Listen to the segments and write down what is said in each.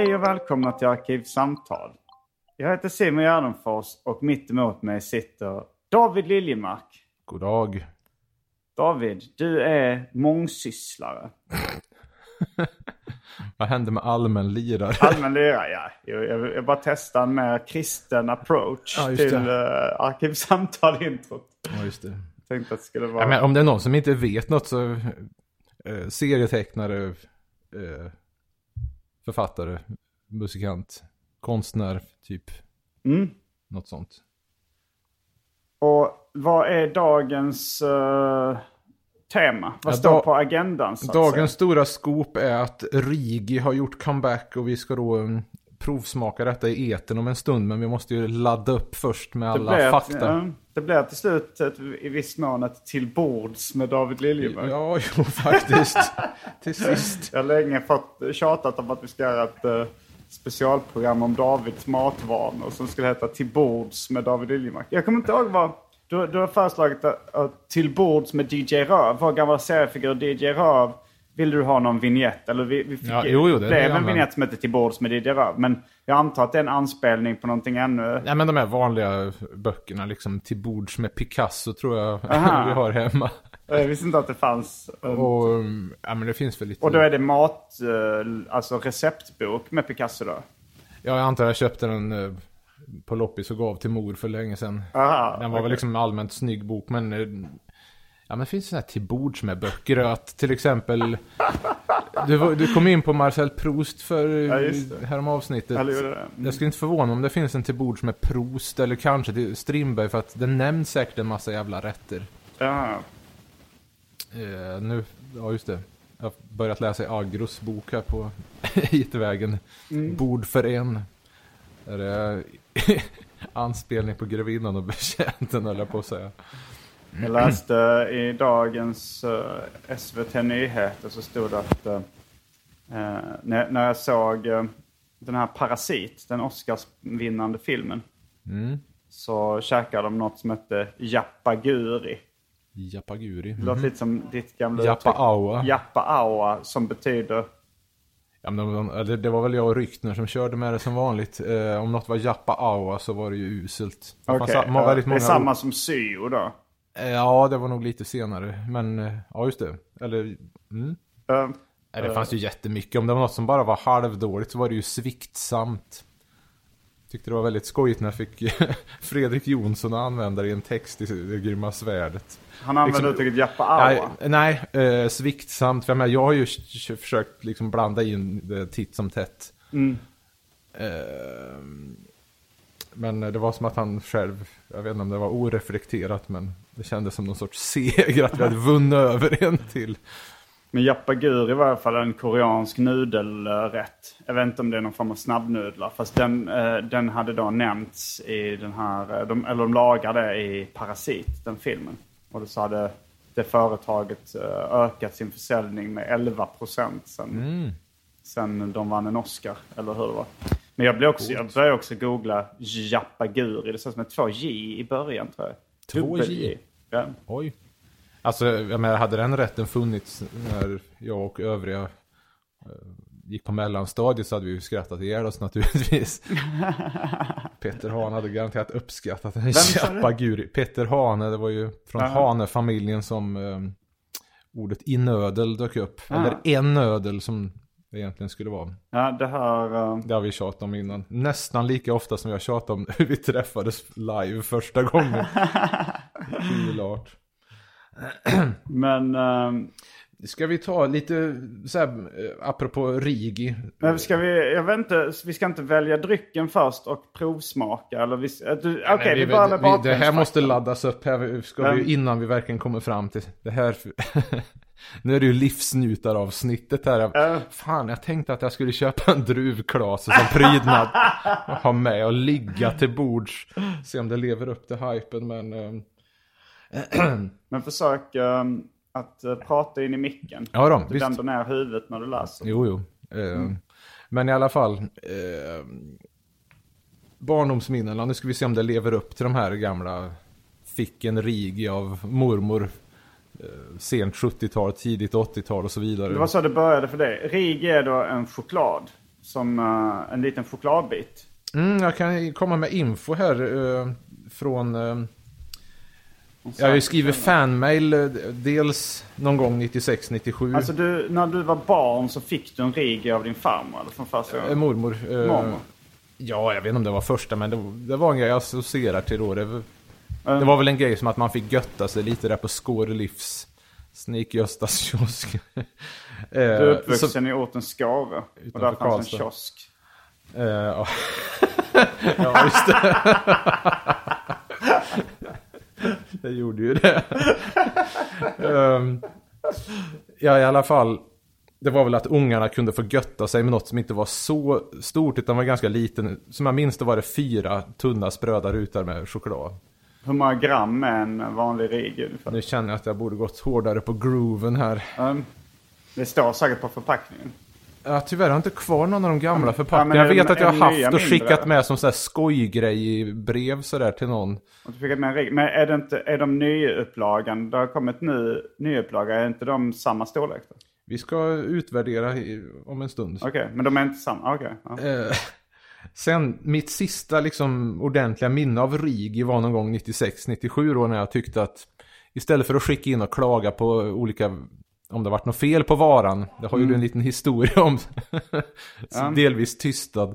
Hej och välkomna till Arkivsamtal. Jag heter Simon Gärdenfors och mitt emot mig sitter David Liljemark. God dag. David, du är mångsysslare. Vad hände med allmänlirare? Allmänlirare, ja. Jag, jag, jag bara testar en mer kristen approach Ja, till uh, Arkivsamtal-introt. Ja, just det. Tänkte att det skulle vara... Ja, men om det är någon som inte vet något så eh, serietecknare, eh, författare, musikant, konstnär, typ. Mm. Något sånt. Och vad är dagens eh, tema? Vad Ja, står på agendan? Dagens säga? stora scoop är att Rigi har gjort comeback och vi ska då um, provsmaka detta i eten om en stund. Men vi måste ju ladda upp först med alla blev, fakta. ja, det blev till slut ett, i viss mån ett tillbords med David Liljemark. Ja, jo faktiskt. Till sist. Jag har länge fått tjatat om att vi ska göra ett eh, specialprogram om Davids matvanor som skulle heta Till bords med David Liljemark. Jag kommer inte ihåg vad... Du, du har föreslagit att, att Till bords med DJ Röv, vår gamla seriefigur DJ Röv. Vill du ha någon vignett? Eller vi, vi fick, Ja, jo, jo, det blev en med. vignett som heter Till bords med DJ Röv. Men jag antar att det är en anspelning på någonting ännu... Nej men de här vanliga böckerna liksom till bords med Picasso tror jag vi har hemma. Jag visste inte att det fanns. um, Och um, ja men det finns väl lite. Och då är det mat, eh, alltså receptbok med Picasso då? Ja jag antar jag köpte den eh, på loppis och gav till mor för länge sedan. Aha, den var väl okej. liksom allmänt snygg bok men eh, Ja men det finns sådana här till bords med böcker att till exempel du, du kom in på Marcel Proust för Ja, det. härom avsnittet. Det? Mm. Jag skulle inte förvåna om det finns en till bords med Proust eller kanske till Strindberg för att det nämns säkert en massa jävla rätter. Ja. Eh, nu, ja just det. Jag har börjat läsa i Agros bok här på IT-vägen. Mm. Bord för en. Där det är anspelning på grevinnan och betjänten höll jag på att säga. Jag läste i dagens eh, SVT Nyheter så stod det att eh, när, när jag såg eh, den här Parasit, den Oscarsvinnande filmen, Mm. så käkade de något som hette Japaguri. Japaguri. Det låter lite som ditt gamla Jappa uttryck. aua. Jappa aua som betyder... Ja, men de, det var väl jag och Ryktner som körde med det som vanligt. Eh, om något var Jappa aua så var det ju uselt. Okej, sa- var ja, det är många samma som syo då. Eh, Ja, det var nog lite senare. Men eh, ja, just det. Eller, mm. Eh, Nej, det fanns ju jättemycket. Om det var något som bara var halvdåligt så var det ju sviktsamt. Tyckte det var väldigt skojigt när jag fick Fredrik Jonsson att använda det i en text i Det grymma svärdet. han använder Liksom- uttrycket Jappa aua. Nej, nej eh, sviktsamt. För jag, menar, jag har ju försökt liksom blanda in det titt som tätt. Mm. Eh, men det var som att han själv, jag vet inte om det var oreflekterat, men det kändes som någon sorts seger att vi hade vunnit över en till. Men Jappagur i varje fall en koreansk nudelrätt. Jag vet inte om det är någon form av snabbnudlar. Fast den, eh, den hade då nämnts i den här, eh, de, eller de lagade i Parasit, den filmen. Och då så hade det företaget eh, ökat sin försäljning med 11 procent sen, sen de vann en Oscar. Eller hur det var. Men jag, blir också, jag börjar också googla Japaguri. Det står som ett två J i början tror jag. Två J? Ja. Oj. Alltså, jag menar, hade den rätten funnits när jag och övriga eh, gick på mellanstadiet så hade vi ju skrattat ihjäl oss naturligtvis. Peter Hane hade garanterat uppskattat en sa du? Chapaguri. Peter Hane, det var ju från Jaha. Hane-familjen som eh, ordet inödel dök upp. Ah. Eller en ödel som det egentligen skulle vara. ja, det här... eh, Det har vi tjatat om innan. Nästan lika ofta som jag tjatade om hur vi träffades live första gången. Kul art. men... ehm, Ska vi ta lite så här, eh, apropå Rigi. Men ska vi, jag vet inte, vi ska inte välja drycken först och provsmaka? Eller vi, du- okej, Men vi, börjar med vi, det här måste laddas upp här. Ska vi, innan vi verkligen kommer fram till det här. Nu är det ju livsnjutaravsnittet här. Ja. Fan, jag tänkte att jag skulle köpa en druvklase som prydnad. och ha med och ligga till bords. Se om det lever upp till hypen. Men ehm, Men försök ehm, att eh, prata in i micken. ja då, Du visst. vänder ner huvudet när du läser. Jo, jo. Eh, Men i alla fall. Eh, barndomsminnena, nu ska vi se om det lever upp till de här gamla. Fick en Rigi av mormor. Eh, sent 70-tal, tidigt 80-tal och så vidare. Det var så det började för dig. Rig är då en choklad. Som eh, en liten chokladbit. Mm, jag kan komma med info här eh, från... Jag har ju skrivit fanmail dels någon gång 96-97. Alltså du, när du var barn så fick du en Rig av din farmor eller från gången? mormor. Mormor. Ja, jag vet inte om det var första, men det, det var en grej jag associerar till då. Det, det var väl en grej som att man fick götta sig lite där på Skårelivs Snik-Göstas kiosk. Eh, Du är så- uppvuxen i orten Skare. Och där fanns en kiosk. Eh, ja. ja, just det. det gjorde ju det. Ehm, ja, i alla fall. Det var väl att ungarna kunde få götta sig med något som inte var så stort utan var ganska liten. Som jag minns då var det fyra tunna spröda rutor med choklad. Hur många gram är en vanlig Rig ungefär? Nu känner jag att jag borde gått hårdare på grooven här. Um, det står säkert på förpackningen. Ja, tyvärr har jag inte kvar någon av de gamla Ja, förpackningarna. jag vet att jag har haft och mindre? skickat med som så här skojgrej i brev sådär till någon. Och fick med en. Men är, det inte, är de nyupplagan? Det har kommit ny, nyupplaga. Är inte de samma storlek? då? Vi ska utvärdera om en stund. Okej, men de är inte samma? Okej. ja. Eh, sen, mitt sista liksom ordentliga minne av Rigi var någon gång 96-97 då när jag tyckte att istället för att skicka in och klaga på olika, om det varit något fel på varan, det har ju du en liten historia om, Ja. delvis tystad.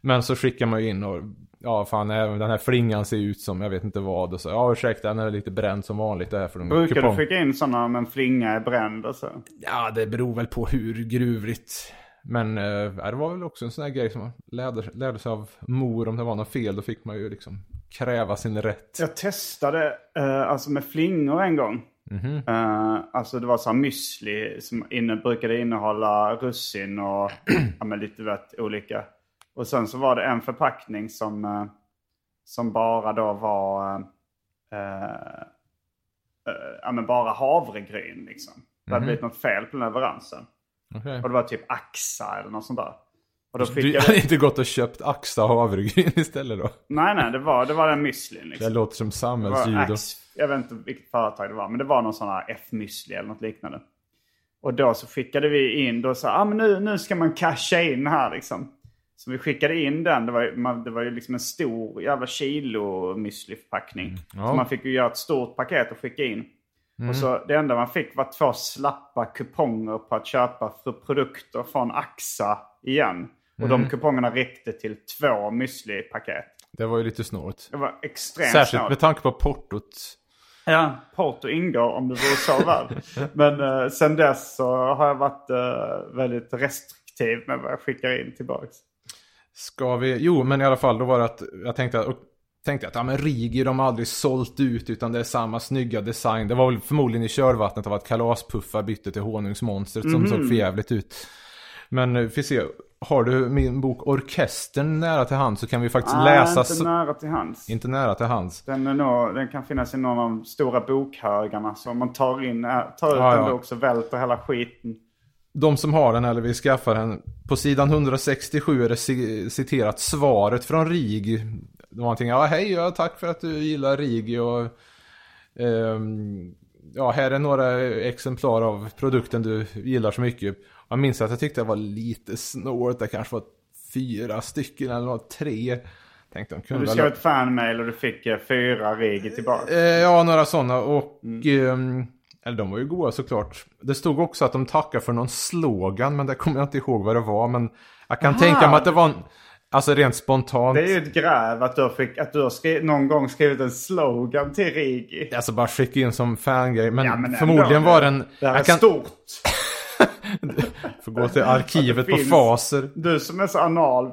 Men så skickar man ju in och, ja fan även den här flingan ser ut som jag vet inte vad och så, ja ursäkta den är lite bränd som vanligt det här för en Brukar kupong. du skicka in sådana om en flinga är bränd och så? Ja, det beror väl på hur gruvligt. Men eh, det var väl också en sån här grej som man lärde, lärde sig av mor. Om det var något fel då fick man ju liksom kräva sin rätt. Jag testade eh, alltså med flingor en gång. Eh, alltså det var så här müsli som inne, brukade innehålla russin och ja, men lite vet, olika. Och sen så var det en förpackning som, eh, som bara då var eh, eh, ja, men bara havregryn liksom. Det hade blivit något fel på leveransen. Okej. Och det var typ Axa eller något sånt där. Och då fick Du jag... hade inte gått och köpt Axa havregryn istället då? Nej, nej, det var, det var den müslin Det liksom. låter som Det samhällsljud. Jag vet inte vilket företag det var, men det var någon sån här F-müsli eller något liknande. Och då så skickade vi in, då sa ah, men nu, nu ska man casha in här liksom. Så vi skickade in den, det var, man, det var ju liksom en stor jävla kilo müsliförpackning. Ja. Så man fick ju göra ett stort paket och skicka in. Mm. Och så det enda man fick var två slappa kuponger på att köpa för produkter från Axa igen. Och Mm. de kupongerna räckte till två müsli-paket. Det var ju lite snålt. Det var extremt Särskilt snålt. med tanke på portot. Ja, Porto ingår om det vore så väl. Men eh, sen dess så har jag varit eh, väldigt restriktiv med vad jag skickar in tillbaks. Ska vi, jo men i alla fall då var det att jag tänkte att, tänkte att ja men Rigi de har aldrig sålt ut utan det är samma snygga design. Det var väl förmodligen i körvattnet av att kalaspuffar bytte till honungsmonstret som såg förjävligt ut. Men eh, vi se, har du min bok Orkestern nära till hand så kan vi faktiskt Ah, läsa. inte nära till hands. inte nära till hands. Den, är nog, den kan finnas i någon av de stora bokhögarna. Så om man tar, in, äh, tar ut Ja, en ja. bok så välter hela skiten. de som har den eller vill skaffa den. På sidan 167 är det ci- citerat svaret från RIG. Någonting, ja hej, ja, tack för att du gillar RIG och ehm, ja, här är några exemplar av produkten du gillar så mycket. Jag minns att jag tyckte det var lite snålt, det kanske var fyra stycken eller något, tre. Tänkte de Du kunde skrev väl- ett fanmail och du fick eh, fyra rigi tillbaka. Eh, ja, några sådana och... ehm, eller de var ju goda såklart. Det stod också att de tackar för någon slogan, men det kommer jag inte ihåg vad det var. Men jag kan tänka mig att det var en... Alltså rent spontant. Det är ju ett gräv att du, fick, att du har skri- någon gång skrivit en slogan till Rigi. Alltså bara skicka in som fangrej. Men, Ja, men förmodligen ändå. var den... Det här är kan stort. få gå till arkivet på finns- Faser. Du som är så anal, eh,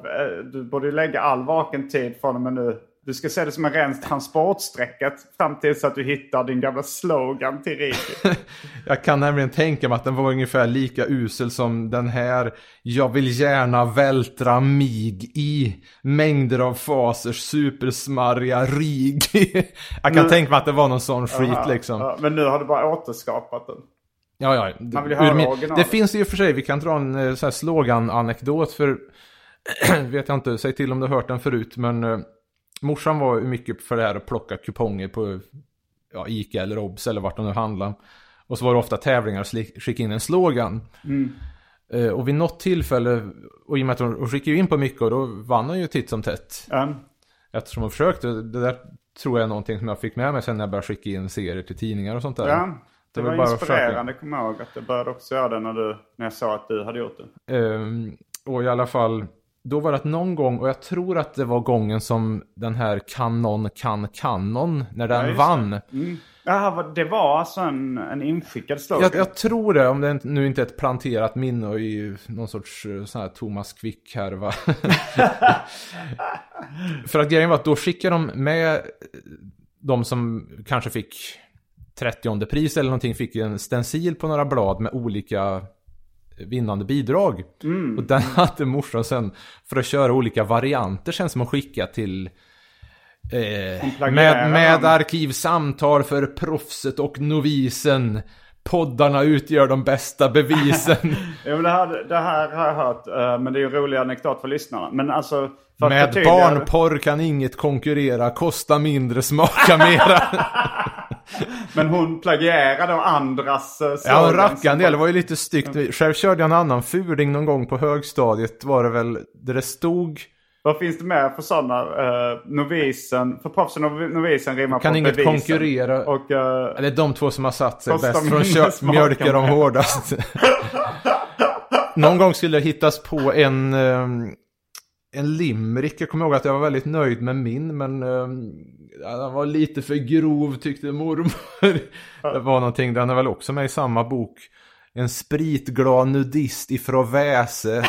du borde ju lägga all vaken tid från och med nu. Du ska se det som en ren transportsträcka fram tills att du hittar din gamla slogan till Rigi. Jag kan nämligen tänka mig att den var ungefär lika usel som den här. Jag vill gärna vältra mig i mängder av fasers supersmarriga rig. jag kan Nu- tänka mig att det var någon sån skit liksom. ja, Men nu har du bara återskapat den. Ja, ja. Man vill höra min-. Det finns ju för sig, vi kan dra en eh, så här slogan-anekdot för, vet jag inte, säg till om du har hört den förut, men eh, morsan var ju mycket för det här att plocka kuponger på ja, Ica eller Obs eller vart de nu handlade. Och så var det ofta tävlingar och skicka in en slogan. Mm. Eh, och vid något tillfälle, och i och med att hon skickade in på mycket, och då vann hon ju titt som tätt. Ja. Eftersom hon försökte, det där tror jag är någonting som jag fick med mig sen när jag började skicka in serier till tidningar och sånt där. Ja, det Det var var inspirerande, kommer jag ihåg. Att jag började också göra det när, du, när jag sa att du hade gjort det. Ehm, och i alla fall, då var det att någon gång, och jag tror att det var gången som den här Canon kan Canon, när den just vann. Mm. Jaha, vad- det var alltså en, en inskickad slogan? Jag, jag tror det, om det inte- nu inte är ett planterat minne och i någon sorts eh, sån här Thomas Quick-härva. För att grejen var att då skickade de med eh, de som kanske fick 30 pris eller någonting, fick en stencil på några blad med olika vinnande bidrag. Och den hade morsan sen för att köra olika varianter sen som hon skickade till Eh, med, med arkivsamtal för proffset och novisen. Poddarna utgör de bästa bevisen. Jo, det, här, det här har jag hört, eh, men det är ju en rolig anekdot för lyssnarna. Men alltså... För att med förtydliga- barnporr kan inget konkurrera, kosta mindre, smaka mera. Men hon plagierade av andras uh, ja, en rackande del, det var ju lite styggt. Själv körde jag en annan fuling någon gång på högstadiet, var det väl, där det stod Vad finns det mer för sådana? Uh, novisen, för proffsen och novisen rimmar Kan på inget bevisen. konkurrera. Och uh, Eller de två som har satt sig bäst kö- smaka mjölkar de hårdast. Någon gång skulle det hittas på en, ehm, en limerick. Jag kommer ihåg att jag var väldigt nöjd med min, men ehm, den var lite för grov tyckte mormor. Det var någonting, den är väl också med i samma bok. En spritglad nudist ifrån Väse.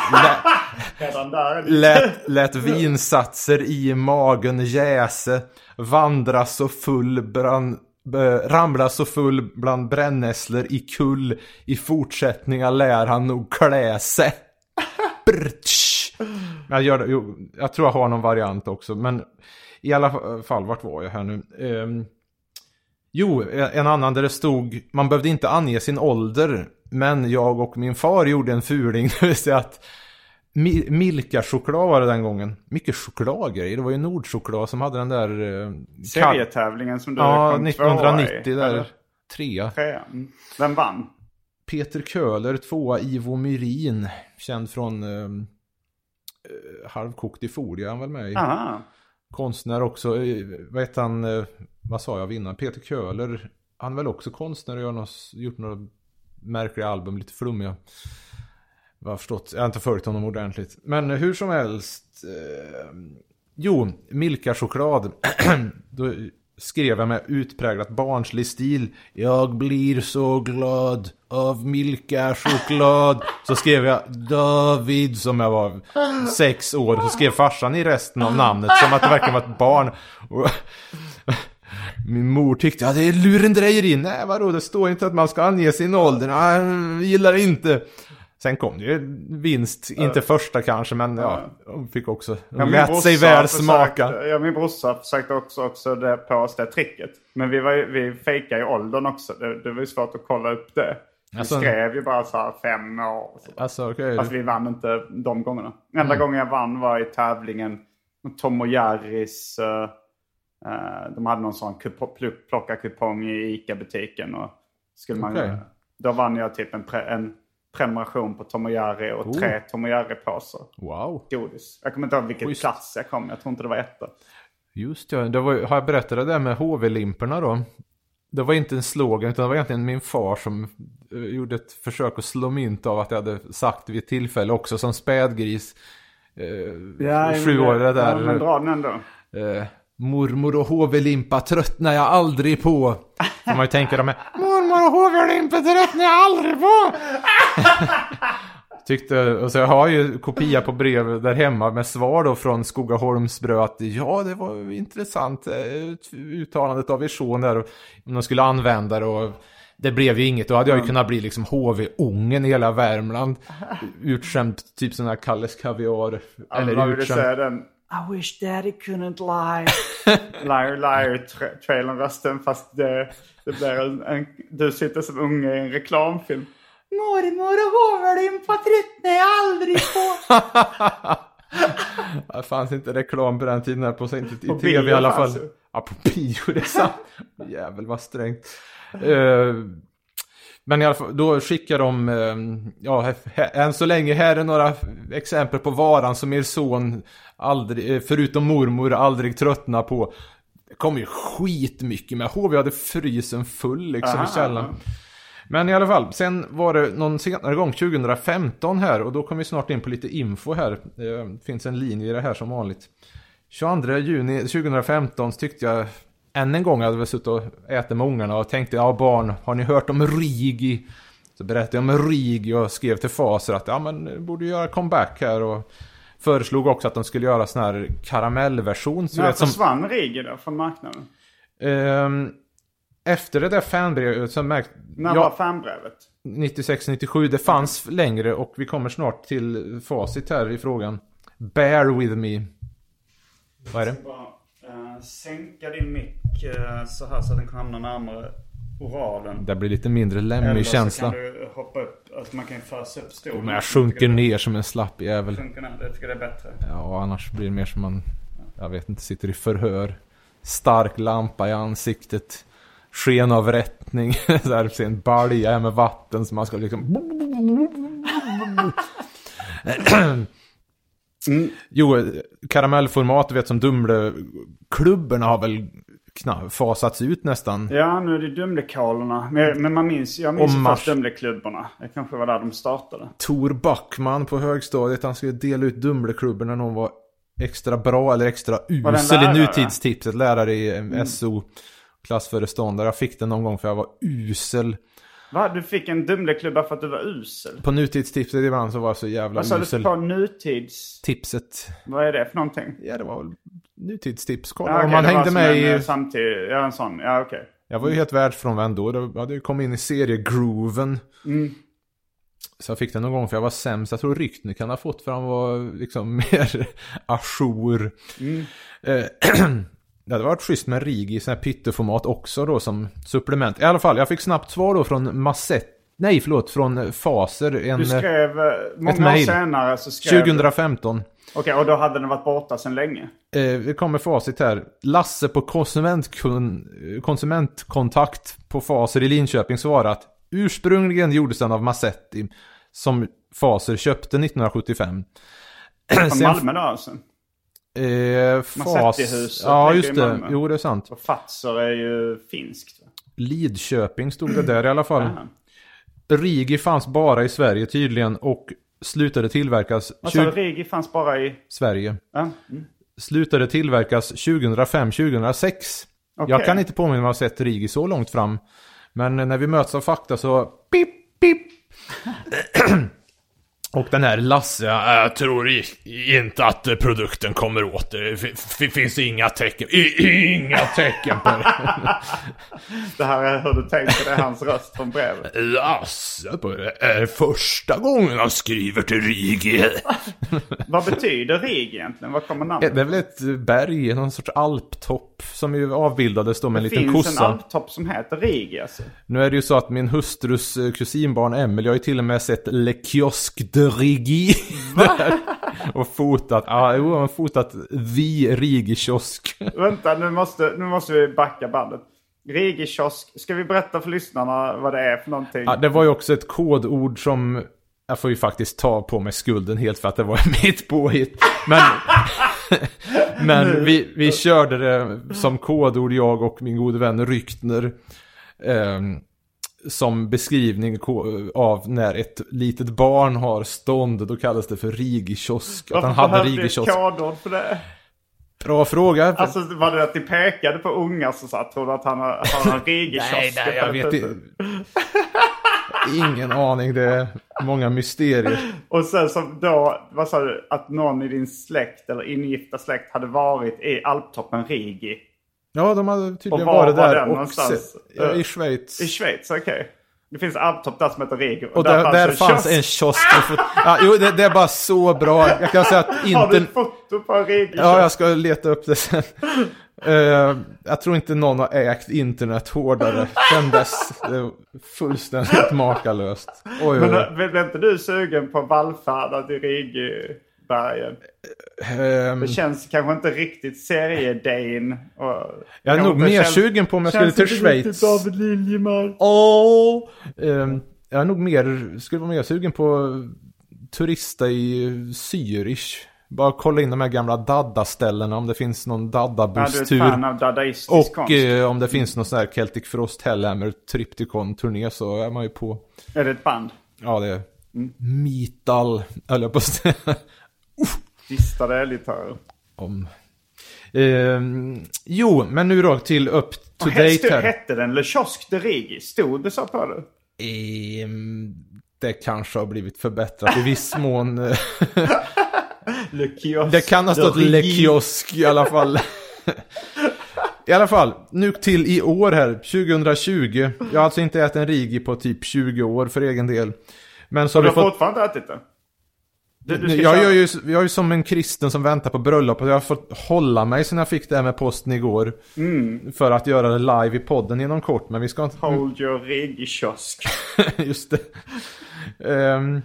Lät, lät vinsatser i magen jäse Vandra så full brand, eh, Ramla så full bland brännässlor i kull I fortsättningen lär han nog klä sig Brtsch. Jag, gör jo, jag tror jag har någon variant också Men i alla fall, vart var jag här nu? Ehm, Jo, en annan där det stod Man behövde inte ange sin ålder Men jag och min far gjorde en fuling Det vill säga att Mi- Milka-choklad var det den gången. Mycket chokladgrejer. Det var ju Nordchoklad som hade den där... Eh, Serietävlingen som du Ja, kom 1990 tvåa i, där. eller? Trea. Trea. Vem vann? Peter Köhler, tvåa Ivo Myrin. Känd från eh, eh, Halvkokt i folie han väl med i. Aha. Konstnär också. Eh, vad heter han? Eh, vad sa jag innan? Peter Köhler. Han är väl också konstnär och gör något, gjort några märkliga album, lite flummiga. Vad jag har förstått. Jag har inte följt honom ordentligt. Men eh, hur som helst. Eh, jo, Milka-choklad. Då skrev jag med utpräglat barnslig stil. Jag blir så glad av Milka-choklad. Så skrev jag David som jag var sex år. Så skrev farsan i resten av namnet som att det verkligen var ett barn. Och min mor tyckte att det är lurendrejeri. Nej vadå, det står inte att man ska ange sin ålder. Nej, jag gillar det inte. Sen kom det ju vinst, inte första kanske, men ja, de fick också, de Ja, lät sig väl smaka. Ja, min brorsa försökte också, också det på oss det tricket. Men vi, var, ju- vi fejkade ju åldern också. Det, det var ju svårt att kolla upp det. Vi Alltså- skrev ju bara så här fem år. Så. Alltså okej. Fast vi vann inte de gångerna. Enda gången jag vann var i tävlingen Tom och Jerrys. eh, eh, de hade någon sån kupo- pl- plocka kupong i ICA-butiken. Och skulle man, Okej. Då vann jag typ en, pre- en prenumeration på Tom och Jerry och Oh. tre Tom och Jerry-påsar. Wow. Godis. Jag kommer inte ihåg vilken Schysst. plats jag kom. Jag tror inte det var etta. Just ja, det var, har jag berättat det där med HV-limporna då? Det var inte en slogan utan det var egentligen min far som eh, gjorde ett försök att slå mynt av att jag hade sagt vid ett tillfälle också som spädgris. Eh, sju år det där. Ja, men dra den ändå. Eh, mormor och HV-limpa tröttnar jag aldrig på. Man ju tänka de här. HV-limpa tröttnar jag aldrig på. Tyckte, och så jag har ju kopia på brev där hemma med svar då från Skogaholmsbrö att ja det var intressant eh, uttalandet av er son där och om de skulle använda det och det blev ju inget. Då hade jag ju kunnat bli liksom HV-ungen i hela Värmland. Utskämd typ sån här Kalles Kaviar. Eller utskämd. I wish daddy couldn't lie. liar liar tra- trailern rösten fast det, det blir en, en, du sitter som unge i en reklamfilm. Mormor och HV-limpa tröttnar jag aldrig på. Det fanns inte reklam på den tiden här på, inte i På tv i alla fall. det. Ja, på bio det är sant. Jävel vad strängt. Eh, men i alla fall, då skickar de, eh, ja, än så länge här är några exempel på varan som er son aldrig, eh, förutom mormor, aldrig tröttnar på. Det kom ju skitmycket med. HV hade frysen full liksom Aha. i källaren. Men i alla fall, sen var det någon senare gång, 2015 här, och då kom vi snart in på lite info här. Det finns en linje i det här som vanligt. 22 juni 2015 så tyckte jag än en gång, hade väl suttit och ätit med ungarna och tänkte, ja barn, har ni hört om Rigi? Så berättade jag om Rigi och skrev till Faser att, ja men, borde göra comeback här och föreslog också att de skulle göra sån här karamellversion. Så När vet, som, försvann Rigi då från marknaden? ehm, efter det där fanbrevet så märkte När ja, var fanbrevet? 96-97, det fanns längre och vi kommer snart till facit här i frågan. Bear with me. Vad är det? Sänka din mick eh, så här så att den kan hamna närmare oralen. Det blir lite mindre Eller lämmig så känsla. kan du hoppa upp, alltså man kan ju fösa upp stolen. Men jag sjunker ner som en slapp jävel. Sjunker ner, det tycker jag är bättre. Ja, annars blir det mer som man, jag vet inte, sitter i förhör. Stark lampa i ansiktet. Sken av rättning. Så här, en balja med vatten som man ska liksom... Jo, karamellformat, du vet som Dumle-klubborna har väl fasats ut nästan. Ja, nu är det Dumlekolerna. Men, men man minns, jag minns Mars. först Dumleklubborna. Det kanske var där de startade. Tor Backman på högstadiet, han skulle dela ut Dumleklubbor när någon var extra bra eller extra usel i lärare? nutidstipset. Lärare i eh, SO, klassföreståndare. Jag fick den någon gång för jag var usel. Va? Du fick en Dumleklubba för att du var usel? På nutidstipset ibland så var jag så jävla Vad sa du usel. på nutids... Tipset. Vad är det för någonting? Ja, det var väl nutidstips. Kolla Ja, om okej, man hängde med en, i... eh, Samtidigt, ja en sån, ja okej. Jag var ju helt världsfrånvänd då. Jag hade ju kommit in i seriegrooven. Mm. Så jag fick den någon gång för jag var sämst. Jag tror Ryktner kan ha fått för han var liksom mer ajour. Mm. Eh, det hade varit schysst med Rigi i sån här pytteformat också då som supplement. I alla fall, jag fick snabbt svar då från Massett. Nej, förlåt, från Faser. En, Du skrev, eh, många år mail. senare så skrev 2015. Okej, och då hade den varit borta sedan länge? Eh, det kommer facit här. Lasse på konsumentkun, konsumentkontakt på Faser i Linköping svarat. Ursprungligen gjordes den av Massetti. Som Faser köpte 1975. Från Malmö då alltså? Eh, Fas... Massetti-huset Ja, just det. Jo, det är sant. Och Fazer är ju finskt. va? Lidköping stod det där i alla fall. Rigi fanns bara i Sverige tydligen och slutade tillverkas... Vad sa du? 20... Rigi fanns bara i... Sverige. Ja. Mm. Slutade tillverkas 2005-2006. Okej. Jag kan inte påminna mig att ha sett Rigi så långt fram. Men när vi möts av fakta så... Pip, pip. Och den här Lasse, jag tror inte att produkten kommer åter. Det fi- finns inga tecken. Inga tecken på det. Det här är hur du tänker, det är hans röst från brevet. Lasse på det är första gången han skriver till Rigi. Vad betyder Rig egentligen? Var kommer Det namnet? är väl ett berg, någon sorts alptopp. som ju avbildades då med en Det liten finns en kossa. alptopp som heter Rigi alltså. Nu är det ju så att min hustrus kusinbarn Emil, jag har ju till och med sett Le Kiosque de Rigi. där. Och fotat, ja jo, han fotat The Rigi kiosk. Vänta, nu måste, nu måste vi backa bandet. Rigi kiosk. Ska vi berätta för lyssnarna vad det är för någonting? Ja, det var ju också ett kodord som, jag får ju faktiskt ta på mig skulden helt för att det var mitt påhitt. Men, men vi, vi körde det som kodord, jag och min gode vän Ryktner. ehm, som beskrivning av när ett litet barn har stånd, då kallas det för rigikiosk. Att Varför han hade behövde vi ett rigikiosk. kodord för det? Bra fråga. Alltså var det att ni pekade på ungar som sa, tror du att han har, att han har en Rigi-kiosk? nej, nej, jag vet inte. Ingen aning, det är många mysterier. Och sen som då, vad sa du, att någon i din släkt eller ingifta släkt hade varit i alptoppen Rigi. Ja, de hade tydligen Och var varit var där den och någonstans? se- i Schweiz. I Schweiz, okej. Det finns en alptopp där som heter Rigi. Och där, där fanns en kiosk. och fot- Ja, jo, det, det är bara så bra. Jag kan säga att Har du inte... foto på en Rigi? Ja, jag ska leta upp det sen. Eh, jag tror inte någon har ägt internet hårdare sen dess. Det är fullständigt makalöst. Oj, Men oj. äh, blev inte du sugen på vallfärda till Rigibergen? Ehm, Det känns kanske inte riktigt seriedane. jag är nog inte mer känns- sugen på om jag skulle känns till inte Schweiz. riktigt David Liljemark. Åh! Ehm, jag är nog mer, skulle vara mer sugen på turista i Zürich. Bara kolla in de här gamla Dadda-ställena om det finns någon Ja, du är ett Dadda-busstur. fan av dadaistisk Och konst. eh, om det finns någon sån här Celtic Frost Hellhammer Tripticon-turné så är man ju på. Är det ett band? Ja, det är Mm. Metal, höll jag på att säga. Distade elgitarrer. om. Ehm, jo, men nu då till up to hette, date här. hette den Le Kiosk de Rigi? Stod det så på det? Ehm, det kanske har blivit förbättrat i viss mån. Le Kiosk Det kan ha stått Le. Kiosk i alla fall. I alla fall, nu till i år här, 2020. Jag har alltså inte ätit en Rigi på typ 20 år för egen del. Men så Och har du vi har fått... fortfarande ätit det? Du, du Jag köra- ju, jag är ju som en kristen som väntar på bröllop. Jag har fått hålla mig sen jag fick det här med posten igår. Mm. För att göra det live i podden inom kort. Men vi ska inte... Hold your Rigi-kiosk. Just det. Ehm,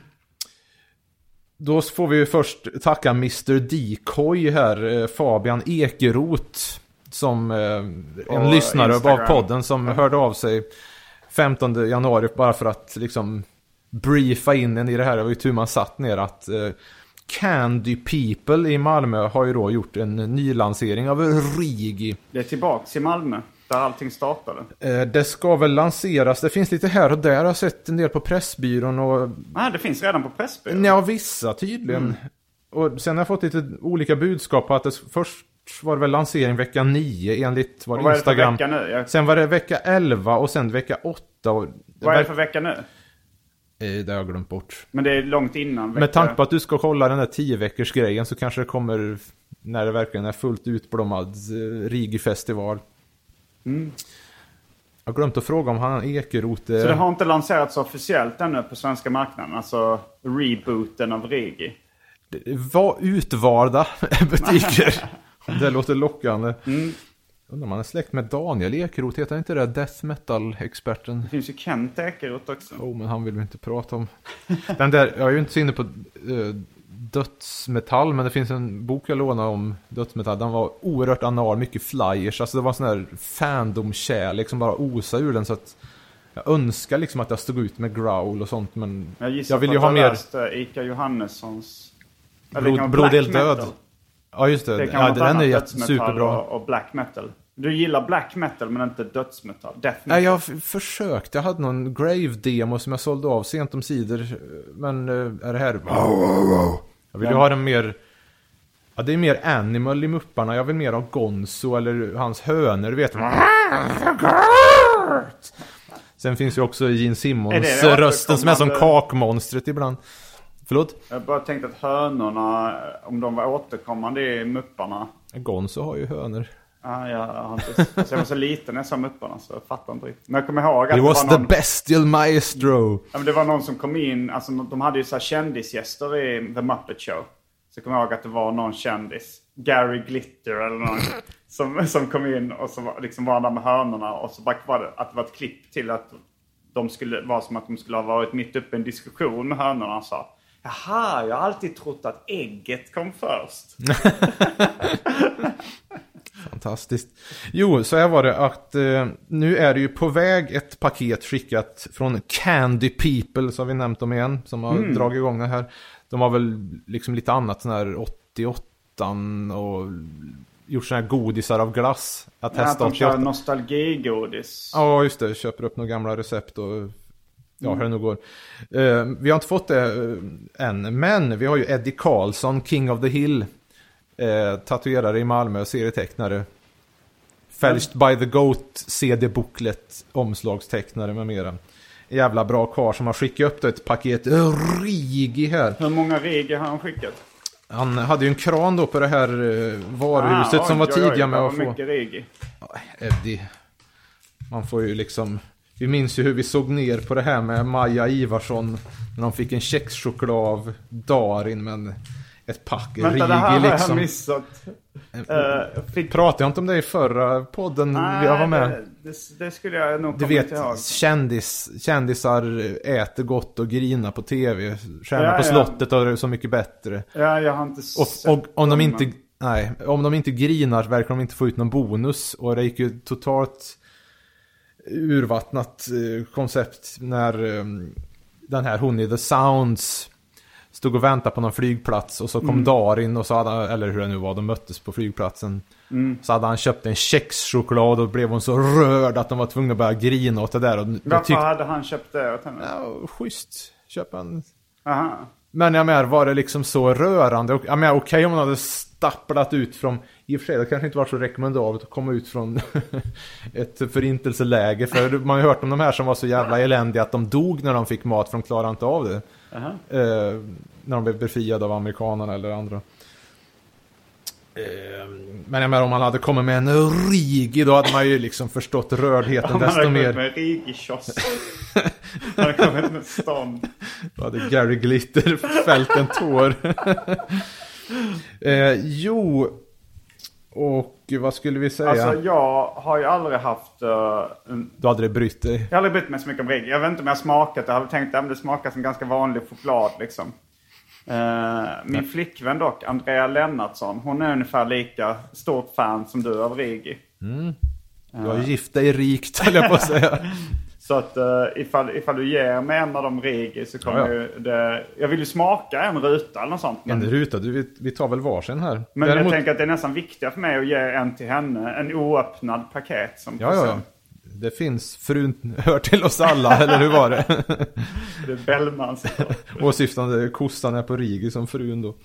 då får vi först tacka Mr Decoy här, eh, Fabian Ekeroth. Som eh, en lyssnare av Instagram. podden som hörde av sig 15 januari bara för att liksom briefa in en i det här. Det var ju tur man satt ner att eh, Candy People i Malmö har ju då gjort en nylansering av Rigi. Det är tillbaks i Malmö. Där allting startade. Eh, det ska väl lanseras, det finns lite här och där. Jag har sett en del på Pressbyrån och Ah, det finns redan på Pressbyrån. Ja, vissa tydligen. Och sen har jag fått lite olika budskap på att det först var det väl lansering vecka 9 enligt vad Och vad är det för Instagram. vecka nu? Jag, Sen var det vecka 11 och sen vecka 8. Och vad är det för vecka nu? Eh, Det har jag glömt bort. Men det är långt innan vecka... Med tanke på att du ska kolla den där 10 veckors grejen så kanske det kommer när det verkligen är fullt utblommad eh, Rigi-festival. Jag har glömt att fråga om han Ekeroth eh, Så det har inte lanserats officiellt ännu på svenska marknaden? Alltså rebooten av Rigi? var utvalda butiker. det låter lockande. Mm. Undrar om han är släkt med Daniel Ekeroth, heter inte det death metal-experten? Det finns ju Kent Ekeroth också. Oh, men han vill vi inte prata om. Den där, jag är ju inte så inne på uh, dödsmetall, men det finns en bok jag lånade om dödsmetall. Den var oerhört anal, mycket flyers. Alltså det var sån här fandom-kärlek som bara osade ur den. Så att jag önskar liksom att jag stod ut med growl och sånt, men Jag gissar jag vill ju att ha du har mer läst uh, Ika Johannessons... eller blod, kan vara blod är död. metal. Ja, just det. Det kan ja, vara den är jätte- superbra. Och, och black metal. Du gillar black metal men inte dödsmetall. Death metal. Nej, jag försökte. Jag hade någon Grave-demo som jag sålde av sent om sidor. Men eh, är det här... Jag vill ju ha den mer... Ja, det är mer Animal i Mupparna. Jag vill mer ha Gonzo eller hans hönor, du vet. Sen finns ju också Gene Simmons rösten som är som kakmonstret ibland. Förlåt? Jag bara tänkte att hönorna, om de var återkommande i Mupparna. Gonzo har ju hönor. Ah, jag, har inte, alltså jag var så liten när jag såg Mupparna så jag fattar inte riktigt. Men jag kommer ihåg att He det was var, the någon, bestial maestro. ja, men det var någon som kom in, alltså de hade ju så här kändisgäster i The Muppet Show. Så kommer jag ihåg att det var någon kändis, Gary Glitter eller någon, som, som kom in och så var, liksom var han där med hönorna och så bara var det att det var ett klipp till att de skulle vara som att de skulle ha varit mitt uppe i en diskussion med hönorna. Sa Jaha, jag har alltid trott att ägget kom först. Fantastiskt. Jo, så här var det att eh, nu är det ju på väg ett paket skickat från Candy People, har vi nämnt dem igen, som har Mm. dragit igång det här. De har väl liksom lite annat sån här 88 och gjort såna här godisar av glass. Att Ja, att testa de kör 88. nostalgigodis. Ja, just det. Köper upp några gamla recept och ja, hur det nu går. Eh, vi har inte fått det eh, än, men vi har ju Eddie Karlsson, King of the Hill. Eh, tatuerare i Malmö, serietecknare. Fälshed by the Goat, CD-booklet, omslagstecknare med mera. Jävla bra karl som har skickat upp ett paket Rigi här. Hur många rigor har han skickat? Han hade ju en kran då på det här varuhuset Ah, som var oj, oj, oj, tidiga med var att få. mycket rigi. Eddie. Man får ju liksom... Vi minns ju hur vi såg ner på det här med Maja Ivarsson. När de fick en kexchoklad av Darin men ett pack Vänta, det här Rigi har jag liksom. missat. Uh, fick... Pratade jag inte om det i förra podden Nej, jag var med? Det, det, det skulle jag nog Du komma vet, ihåg. kändis, kändisar äter gott och grinar på tv. Tjänar Ja, på ja. slottet och det så mycket bättre. Ja, jag har inte Och, sett och om de inte, men- nej, om de inte grinar verkar de inte få ut någon bonus. Och det gick ju totalt urvattnat eh, koncept när eh, den här hon i The Sounds stod och väntade på någon flygplats och så Mm. kom Darin och så hade han, eller hur det nu var, de möttes på flygplatsen. Mm. Så hade han köpt en kexchoklad och blev hon så rörd att de var tvungna att börja grina åt det där. Och Varför tyckte, hade han köpt det åt henne? ja, schysst, köpa en Aha. men jag menar, var det liksom så rörande? Jag menar, okej om man hade stapplat ut från... I och för sig, det kanske inte var så rekommendabelt att komma ut från ett förintelseläge. För man har ju hört om de här som var så jävla eländiga att de dog när de fick mat för de klarade inte av det. Aha. Eh, när de blev befriade av amerikanerna eller andra. Eh, men jag menar, om man hade kommit med en Rigi, då hade man ju liksom förstått rördheten Om desto hade mer. kommit med rigi-kiosk. Han hade kommit med stånd. Då hade Gary Glitter fällt en tår. eh, jo, och vad skulle vi säga? Alltså jag har ju aldrig haft... eh, en, Du hade det brytt dig. jag har aldrig brytt mig så mycket om rigi. Jag vet inte om jag har smakat det. Jag hade tänkt att det smakar som ganska vanlig choklad liksom. Eh, min flickvän dock, Andrea Lennartsson, hon är ungefär lika stort fan som du av rigi. Du har gift dig rikt, höll jag på att säga. Så att uh, ifall, ifall du ger mig en av de rigi så kommer Ja, ja. ju det... Jag vill ju smaka en ruta eller något sånt. Men, En ruta, du, vi, tar väl varsin här. men Däremot, jag tänker att det är nästan viktigare för mig att ge en till henne. En oöppnad paket som ja, ja, ja. Det finns, frun hör till oss alla, eller hur var det? Det är Bellmans. Åsyftande kossan är på Rigi som frun då.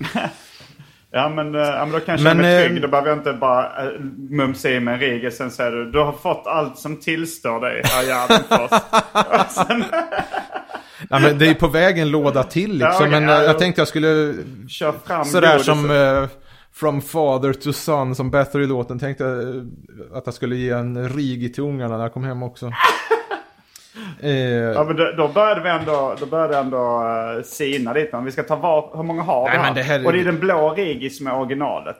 Ja men, eh, ja, men då kan jag känna Men, mig eh, trygg. Då behöver jag inte bara uh, mumsa i mig en regel. Sen säger du, du har fått allt som tillstår dig, herr Gärdenfors. Sen Ja, men det är på väg en låda till liksom. Ja, men ja, jag tänkte jag skulle kör fram Sådär godiset. som eh, From Father to Son som Bathory-låten tänkte jag att jag skulle ge en Rigi till ungarna när jag kom hem också. Eh, Ja men då, då började vi ändå, då började ändå uh, sina lite. Men vi ska ta var, hur många har Nej, vi här? det här är- Och det är den blå Rigi som är originalet.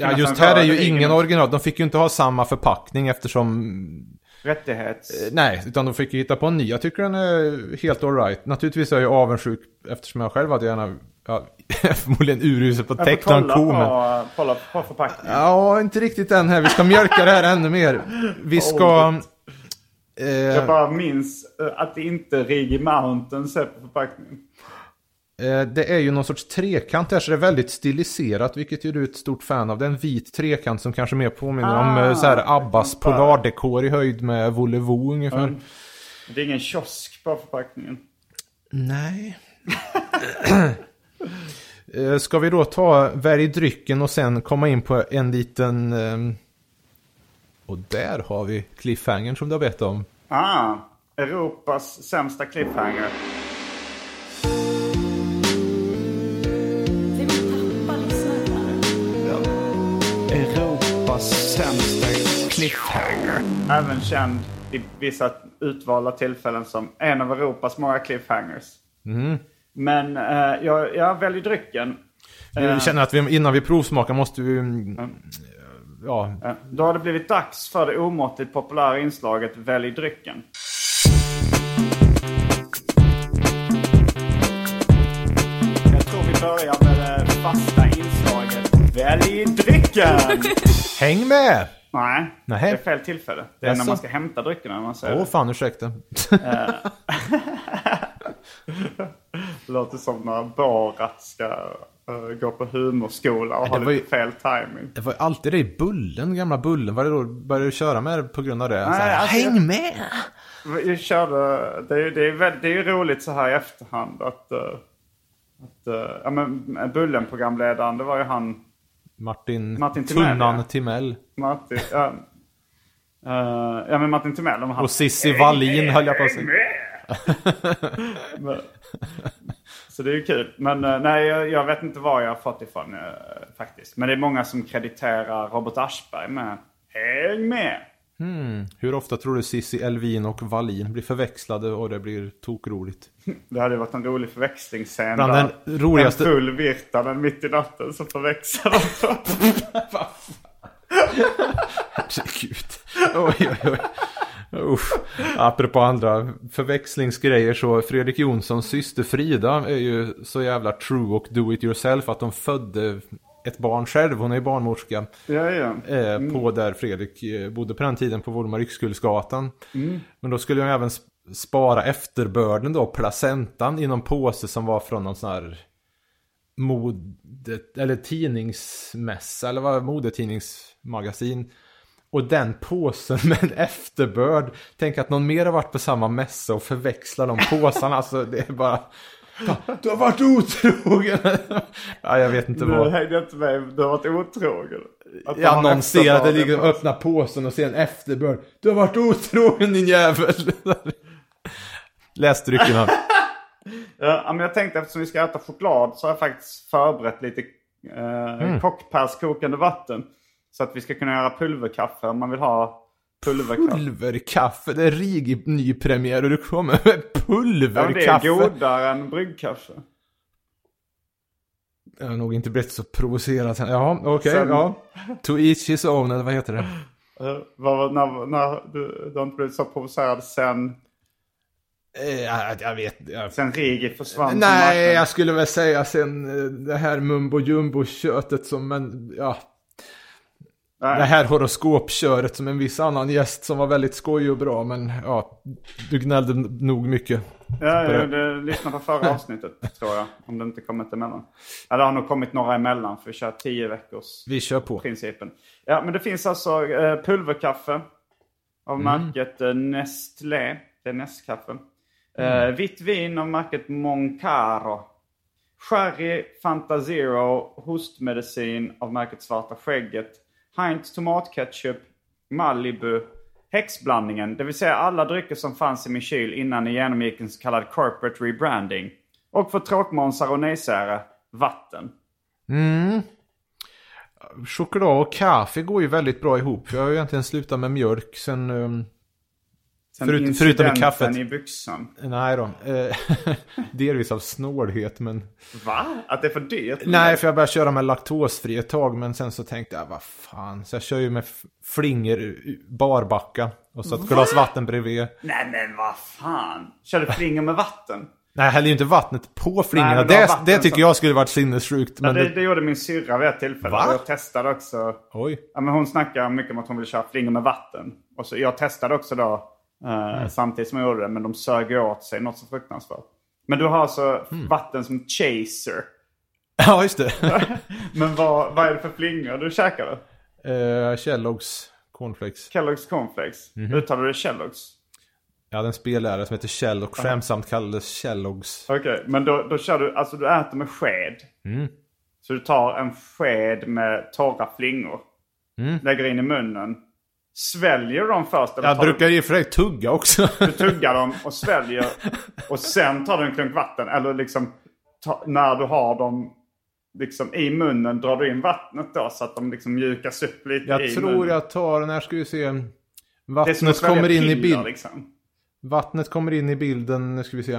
Ja, just här är ju ingen original. De fick ju inte ha samma förpackning eftersom... Rättighets... eh, Nej, utan de fick ju hitta på en ny. Jag tycker den är helt alright. Naturligtvis är jag avundsjuk eftersom jag själv hade gärna... Ja, förmodligen urusel på kolla ko men... kolla på förpackningen. Ja, inte riktigt än här. Vi ska mjölka det här ännu mer. Vi ska... Eh, Jag bara minns eh, att det inte är Rigi Mountains är på förpackningen. Eh, Det är ju någon sorts trekant här så det är väldigt stiliserat vilket ju du är ett stort fan av. Det är en vit trekant som kanske mer påminner om Ah, eh, så här Abbas kan bara- polardekor i höjd med Volevo ungefär. Mm. Det är ingen kiosk på förpackningen. Nej. Ska vi då ta välj drycken och sen komma in på en liten... Och där har vi cliffhangern som du har bett om. Ah, Europas sämsta cliffhanger. Europas sämsta cliffhanger. Även känd i vissa utvalda tillfällen som en av Europas många cliffhangers. Men eh, jag, jag väljer drycken. Vi känner att vi, innan vi provsmakar måste vi... mm, Ja, Eh, Då har det blivit dags för det omåttligt populära inslaget Välj drycken. Jag tror vi börjar med det fasta inslaget Välj drycken! häng med! Nej, Nej. det är fel tillfälle. Det är när man ska hämta dryckerna. Åh det. fan, ursäkta. Det låter som när Borat ska eh, gå på humorskola och det ha var lite ju- fel timing. Det var ju alltid det i Bullen, gamla Bullen. Var det då började du köra med det på grund av det? Så här, alltså, häng jag- med! Jag körde, det, är, det, är, det är ju roligt så här i efterhand att, eh, att eh, ja, men Bullen-programledaren, det var ju han Martin, Martin Timell, Tunnan. Timell. Martin, ja, Eh, ja men Martin Timell. Han, Och Cissi Wallin höll jag på att säga. Så det är ju kul. Men eh, nej, jag, jag vet inte var jag har fått ifrån eh, faktiskt. Men det är många som krediterar Robert Aschberg med Häng med! Hur ofta tror du Cissi Elvin och Wallin blir förväxlade och det blir tokroligt? Det hade varit en rolig förväxlingsscen. Bland där den roligaste- En full Virtanen mitt i natten så förväxlar de. Herregud. Oj, oj, oj. Usch. Apropå andra förväxlingsgrejer så Fredrik Jonssons syster Frida är ju så jävla true och do it yourself att de födde ett barn själv. Hon är ju barnmorska. ja, ja. Eh, På där Fredrik eh, bodde på den tiden på Volmar Yxkullsgatan. Men då skulle jag även sp- spara efterbörden då, placentan i någon påse som var från någon sån här modet, eller tidningsmässa, eller vad modetidningsmagasin. Och den påsen med en efterbörd. Tänk att någon mer har varit på samma mässa och förväxlar de påsarna. Alltså det är bara... "Va, Du har varit otrogen! ja, jag vet inte vad. hängde jag inte med. Du har varit otrogen. Att Ja, någon ser att det ligger och öppnar påsen och ser en efterbörd. Du har varit otrogen din jävel! Läs dryckerna. Ja, men jag tänkte eftersom vi ska äta choklad så har jag faktiskt förberett lite eh, Mm. kockperskokande vatten. Så att vi ska kunna göra pulverkaffe om man vill ha pulverkaffe. Pulverkaffe, det är RIG ny premiär och du kommer med Ja, men det är pulverkaffe. godare än bryggkaffe. Jag har nog inte blivit så provocerad. sen. Jaha, okej, Sen- ja. To each his own, eller vad heter det? Uh, vad, när, när, du, du har inte blivit så provocerad sen, Eh, jag, jag vet jag, sen Rigi försvann Nej, jag skulle väl säga sen eh, det här mumbo jumbo köttet som en, ja. Nej. Det här horoskopköret som en viss annan gäst som var väldigt skojig och bra men ja, du gnällde nog mycket. Ja, jag det, lyssna på förra avsnittet tror jag. Om det inte kommit emellan. Ja, det har nog kommit några emellan för vi kör tio veckors Vi kör på. principen. Ja, men det finns alltså eh, pulverkaffe av märket eh, Nestlé. Det är Nestkaffe. Eh, vitt vin av märket Moncaro. Sherry Fanta Zero hostmedicin av märket Svarta Skägget. Heinz tomatketchup, Malibu, häxblandningen, det vill säga alla drycker som fanns i min kyl innan ni genomgick en så kallad corporate rebranding. Och för tråkmånsar och nejsära, vatten. Mm. Choklad och kaffe går ju väldigt bra ihop. Jag har ju egentligen slutat med mjölk sen... Um, Sen Förut- förutom i kaffet. i byxan. nej då. Eh, delvis av snålhet men... Va? Att det är för dyrt? Nej, för jag började köra med laktosfri ett tag, men sen så tänkte jag, vad fan. Så jag kör ju med f- flingor, u- barbacka och så ett glas vatten bredvid. Nej men vad fan. Kör du flingor med vatten? Nej, jag häller ju inte vattnet på flingorna. Det det, det tycker som- jag skulle varit sinnessjukt. Ja, Men det, det, det gjorde min syrra vid ett tillfälle. Va? Jag testade också. Oj. Ja, men hon snackar mycket om att hon vill köra flingor med vatten. Och så, jag testade också då. Eh, Samtidigt som jag gjorde det. Men de sög åt sig något så fruktansvärt. Men du har alltså vatten som chaser. Ja, just det. Men vad, vad är det för flingor du käkar då? uh, Kellogg's cornflakes. Kellogg's cornflakes. Mhm. Uttalar du Kellogg's? Jag hade en spellärare som heter Kjell och skämtsamt kallades Kellogg's. Okej, men då, då kör du, alltså du äter med sked. Mm. Så du tar en sked med torra flingor. Mm. Lägger in i munnen. Sväljer du dem först? Jag tar brukar i och för sig tugga också. Du tuggar dem och sväljer. Och sen tar du en klunk vatten. Eller liksom ta, när du har dem liksom i munnen drar du in vattnet då. Så att de liksom mjukas upp lite i Jag tror munnen. jag tar den här, ska vi se. Vattnet kommer in i piller, bild. Liksom. Vattnet kommer in i bilden, nu ska vi se.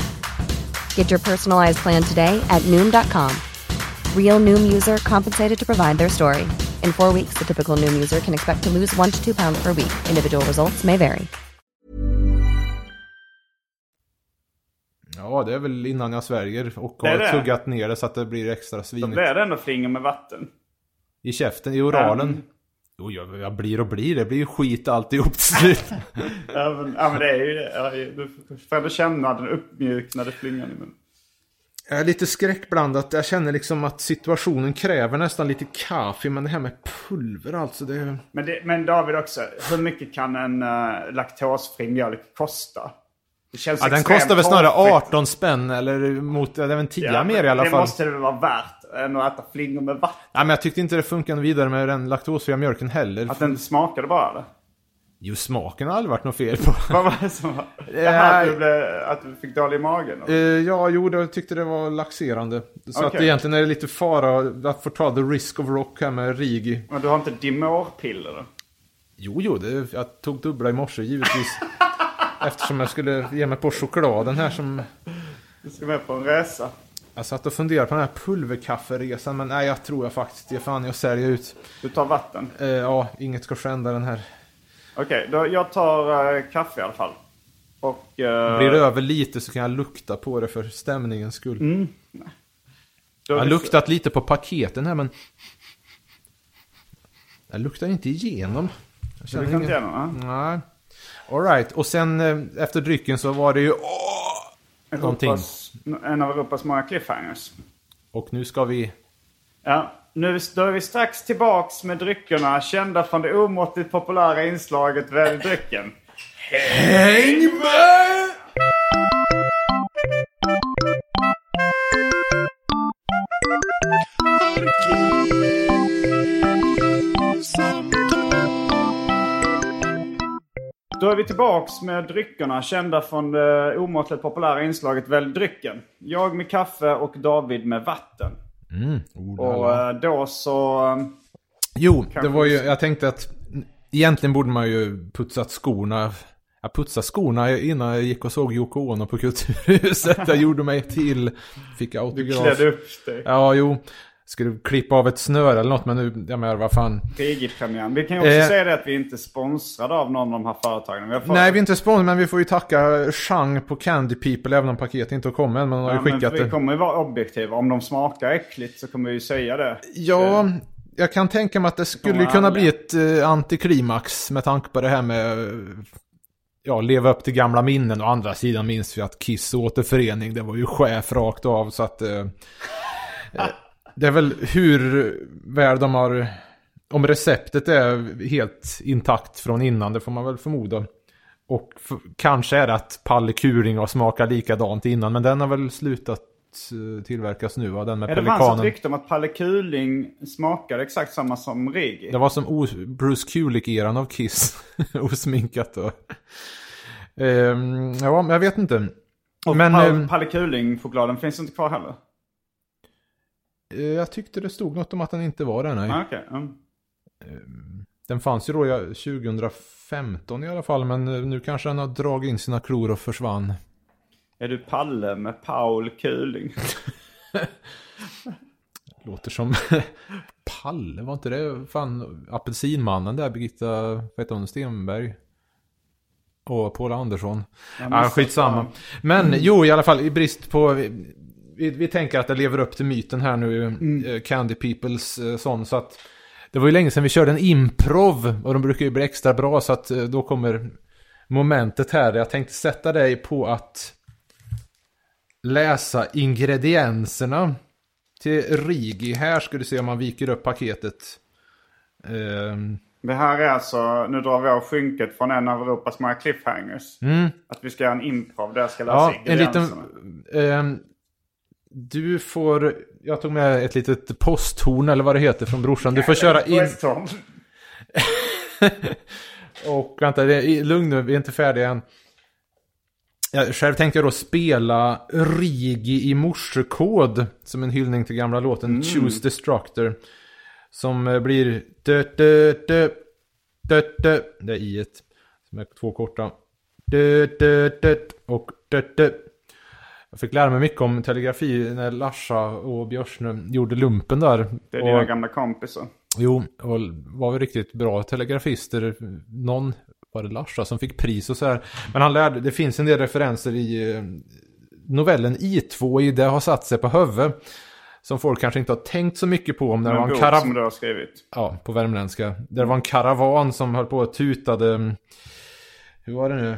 Get your personalized plan today at Noom.com. Real Noom user compensated to provide their story. In four weeks, the typical Noom user can expect to lose one to two pounds per week. Individual results may vary. Ja, det är väl innan jag sväljer och har det. tuggat ner det så att det blir extra Då svinigt. blir det ändå flingor med vatten. I käften, i oralen. Mm. Jo, jag, jag blir och blir. Det blir ju skit alltihop till slut. Ja men, ja, men det är ju det. Du får ändå känna den uppmjuknade flingan i munnen. Jag är lite skräckblandat. Jag känner liksom att situationen kräver nästan lite kaffe. Men det här med pulver alltså. Det... Men, det, men David också, hur mycket kan en uh, laktosfri mjölk kosta? Det känns Ja, den kostar väl snarare torftigt. 18 spänn eller mot, det är väl en 10 Ja, mer i alla det fall. måste det väl vara värt än att äta flingor med vatten? Ja, men jag tyckte inte det funkade vidare med den laktosfria mjölken heller. Att den smakade bara eller? Jo, smaken har aldrig varit något fel på. Vad var det som var? Det här att du, blev, att du fick dålig i magen? Eh, ja, jo, det- jag tyckte det var laxerande. Så att Okej. egentligen är det lite fara att få ta the risk of rock här med Rigi. Men du har inte Dimor-piller? Jo, jo, det, jag tog dubbla i morse givetvis. Eftersom jag skulle ge mig på chokladen här som... Du ska med på en resa. Jag satt och funderade på den här pulverkafferesan, men nej, jag tror jag faktiskt ger fan jag säljer ut. Du tar vatten? Eh, ja, inget ska skända den här. Okej, då jag tar eh, kaffe i alla fall. Och... eh, Blir det över lite så kan jag lukta på det för stämningens skull. Mm. Jag har luktat lite på paketen här, men... Jag luktar inte igenom. Jag Du kan inte något? Nej. Alright, och sen eh, efter drycken så var det ju... Åh! Någonting. Europas, en av Europas många cliffhangers. Och nu ska vi... Ja, nu då är vi strax tillbaks med dryckerna kända från det omåttligt populära inslaget Välj drycken. Häng med! Då är vi tillbaks med dryckerna kända från det omåttligt populära inslaget Välj drycken. Jag med kaffe och David med vatten. Oh, Och eh, då så... eh, Jo, det var ju, jag tänkte att egentligen borde man ju putsat skorna. Jag putsade skorna innan jag gick och såg Yoko Ono på Kulturhuset. Jag gjorde mig till, fick Du autograf. klädde upp dig. Ja, jo. Skulle klippa av ett snöre eller något, men nu, jag menar vad fan. Rigi-premiären. Vi kan ju också Eh. säga det att vi inte är sponsrade av någon av de här företagen. Vi fått- Nej, vi är inte sponsrade, men vi får ju tacka Chang på Candy People, även om paketet inte har kommit än, men de har Ja, skickat vi det. kommer ju vara objektiva. Om de smakar äckligt så kommer vi ju säga det. Ja, jag kan tänka mig att det skulle kommer kunna alla. bli ett eh, antiklimax med tanke på det här med eh, ja, leva upp till gamla minnen. Å andra sidan minns vi att Kiss återförening, det var ju chef rakt av så att eh, eh, det är väl hur väl de har, om receptet är helt intakt från innan, det får man väl förmoda. Och kanske är det att Palle Kuring har smakat likadant innan, men den har väl slutat eh, tillverkas nu, va? den med Ja, det fanns ett pelikanen. rykte om att Palle Kuling smakade exakt samma som Rigi. Det var som Bruce Kulick-eran av Kiss. Osminkat och... Ehm, ja, jag vet inte. Och men... Ehm, Palle Kuling-chokladen finns inte kvar heller. Eh, Jag tyckte det stod något om att den inte var det, nej. Ah, Okej. mm. Den fanns ju då ja, 2015 i alla fall, men eh, nu kanske den har dragit in sina klor och försvann. Är du Palle med Paul Kuling? Låter som Palle, var inte det fan apelsinmannen där, Birgitta, vad heter hon, Stenberg? Och Paula Andersson. Ja, skitsamma. Men jo, i alla fall i brist på... Vi, vi tänker att det lever upp till myten här nu, eh, Candy Peoples eh, sån, så att... Det var ju länge sedan vi körde en improv och de brukar ju bli extra bra så att eh, då kommer momentet här. Jag tänkte sätta dig på att läsa ingredienserna till Rigi. Här ska du se om man viker upp paketet. Ehm, Det här är alltså, nu drar vi av skynket från en av Europas många cliffhangers. Att vi ska göra en improv där jag ska läsa ja, en liten... ingredienserna. Du får... Jag tog med ett litet posthorn eller vad det heter från brorsan. Du får köra in... Och vänta, lugn nu, vi är inte färdiga än. Jag, själv tänkte jag då spela Rigi i morsekod som en hyllning till gamla låten Choose Destructor. Som eh, blir dö, dö, dö, dö, dö. Det är i ett som är två korta. Dö, dö, dö, och dö, dö. Jag fick lära mig mycket om telegrafi när Larsa och Björsne gjorde lumpen där. Det är Och- dina gamla kompisar. Jo, och var väl riktigt bra telegrafister. Någon var det Larsa som fick pris och så här. Men han lärde, det finns en del referenser i eh, novellen I2 i Det har satt sig på huvudet. Som folk kanske inte har tänkt så mycket på om det var En karavan. som du har skrivit. Ja, på värmländska. Där det var en karavan som höll på och tutade. mm, Hur var det nu?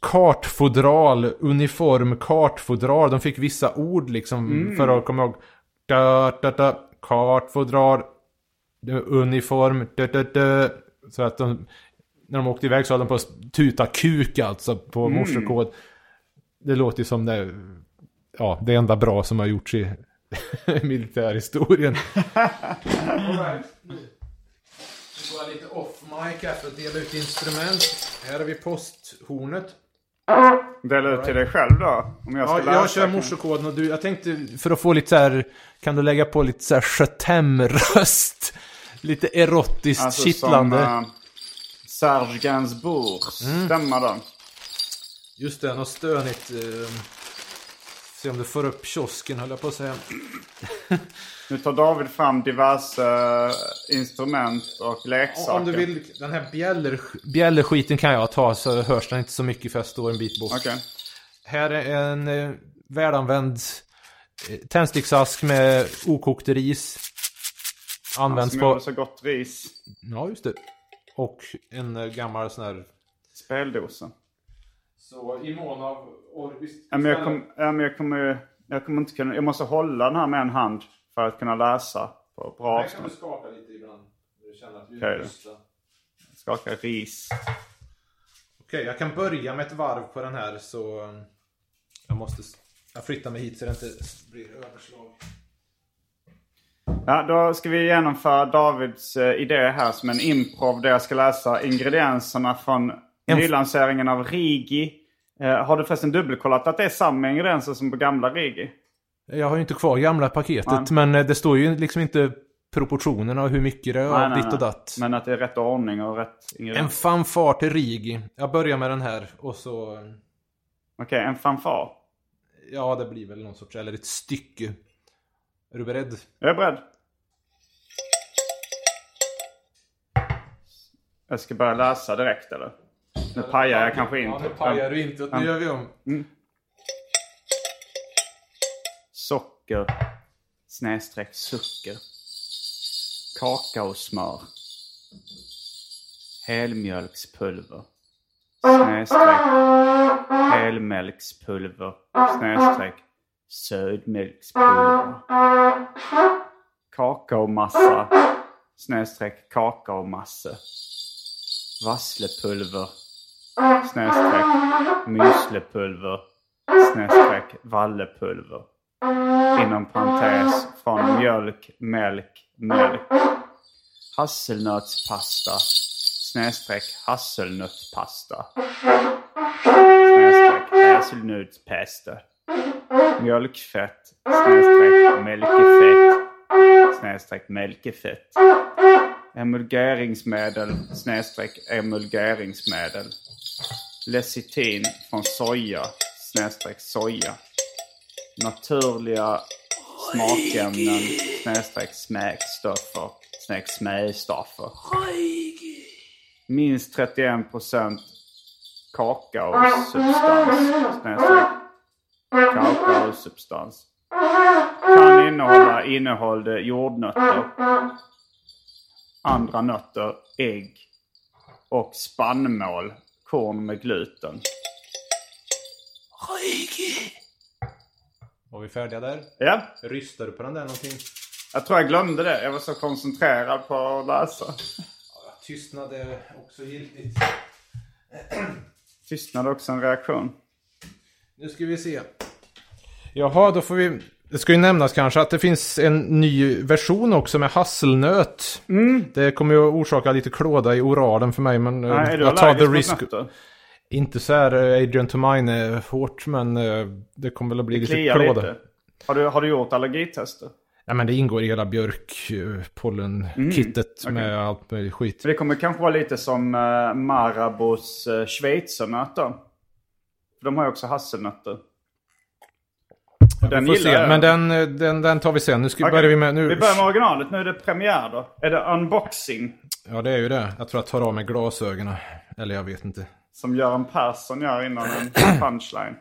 Kartfodral, uniform, kartfodral. De fick vissa ord liksom för att komma ihåg. Da, da, da, kartfodral, uniform, da, da, da. Så att de, när de åkte iväg så hade de på att tuta kuk alltså på morsekod. Det låter ju som det, ja, det enda bra som har gjorts i militärhistorien. Nu går jag lite off mic här för att dela ut instrument. Här har vi posthornet. Dela ut till dig själv då. Om jag ska Ja, jag kör morsekoden och du, jag tänkte för att få lite så här, kan du lägga på lite så här röst Lite erotiskt Alltså kittlande. som uh, Serge Gainsbourgs Mm. stämma då. Just det, något stönigt. Eh, se om du får upp kiosken höll jag på att säga. Nu tar David fram diverse eh, instrument och leksaker. Om du vill, den här bjäller, bjällerskiten kan jag ta så hörs den inte så mycket för jag står en bit bort. Okej. Här är en eh, välanvänd eh, tändsticksask med okokt ris. Används Som på... så gott ris. Ja, just det. Och en gammal sån här... Speldosa. Så i mån av... Ja, men jag, kom, ja, men jag, kommer, jag kommer inte kunna... Jag måste hålla den här med en hand för att kunna läsa på bra Här kan du avstånd. skaka lite ibland. när Du känner att du tysta. Skaka ris. Okej, jag kan börja med ett varv på den här så... eh, Jag måste... Jag flyttar mig hit så det inte blir överslag. Ja, då ska vi genomföra Davids eh, idé här som en improv där jag ska läsa ingredienserna från nylanseringen av Rigi. Eh, har du förresten dubbelkollat att det är samma ingredienser som på gamla Rigi? Jag har ju inte kvar gamla paketet, men eh, det står ju liksom inte proportionerna och hur mycket det är av ditt och datt. Men att det är rätt ordning och rätt En ingredienser. fanfar till Rigi. Jag börjar med den här och så... Okej, en fanfar. Ja, det blir väl någon sorts, eller ett stycke. Är du beredd? Jag är beredd. Jag ska börja läsa direkt eller? Nu pajar jag kanske in. Ja, nu pajar du inte. Nu gör vi om. Socker. Snedstreck socker. Kakaosmör. Helmjölkspulver. Snedstreck. Helmjölkspulver. Snedstreck. Sötmjölkspulver. Kakaomassa. Snedstreck kakaomasse. Vasslepulver. Snedstreck. Müslepulver. Snedstreck vallepulver inom parentes från mjölk, mjölk, mjölk. Hasselnötspasta snedstreck hasselnötspasta Snedstreck hasselnötspasta. Mjölkfett snedstreck mjölkfett. snedstreck mjölkefett. Emulgeringsmedel snedstreck emulgeringsmedel. Lecitin från soja snedstreck soja. Naturliga smakämnen snedstreck smäkstoffer snedstreck smästoffer. Minst 31% kakaosubstans snedstreck kakaosubstans. Kan innehålla innehållde jordnötter, andra nötter, ägg och spannmål, korn med gluten. Var vi färdiga där? Ja, Rystade du på den där någonting? jag tror jag glömde det. Jag var så koncentrerad på att läsa. Tystnad är också giltigt. Tystnad är också en reaktion. Nu ska vi se. Jaha, då får vi... Det ska ju nämnas kanske att det finns en ny version också med hasselnöt. Det kommer ju orsaka lite klåda i oralen för mig men... eh, Nej, är du jag tar the risk. nötter? Inte så här eh, Adrian to mine är hårt men eh, det kommer väl att bli lite klåda. lite. Har du, har du gjort allergitester? Nej men det ingår i hela björkpollen-kittet Mm, med allt möjligt skit. För det kommer kanske vara lite som Marabous uh, schweizernöt då. För de har ju också hasselnötter. Den Vi får gillar jag. men den, eh, den, den tar vi sen. Nu ska, Okej. börjar vi med... Nu, Vi börjar med originalet. Nu är det premiär då. Är det unboxing? Ja det är ju det. Jag tror jag tar av mig glasögonen. Eller jag vet inte. Som Göran Persson gör innan en punchline.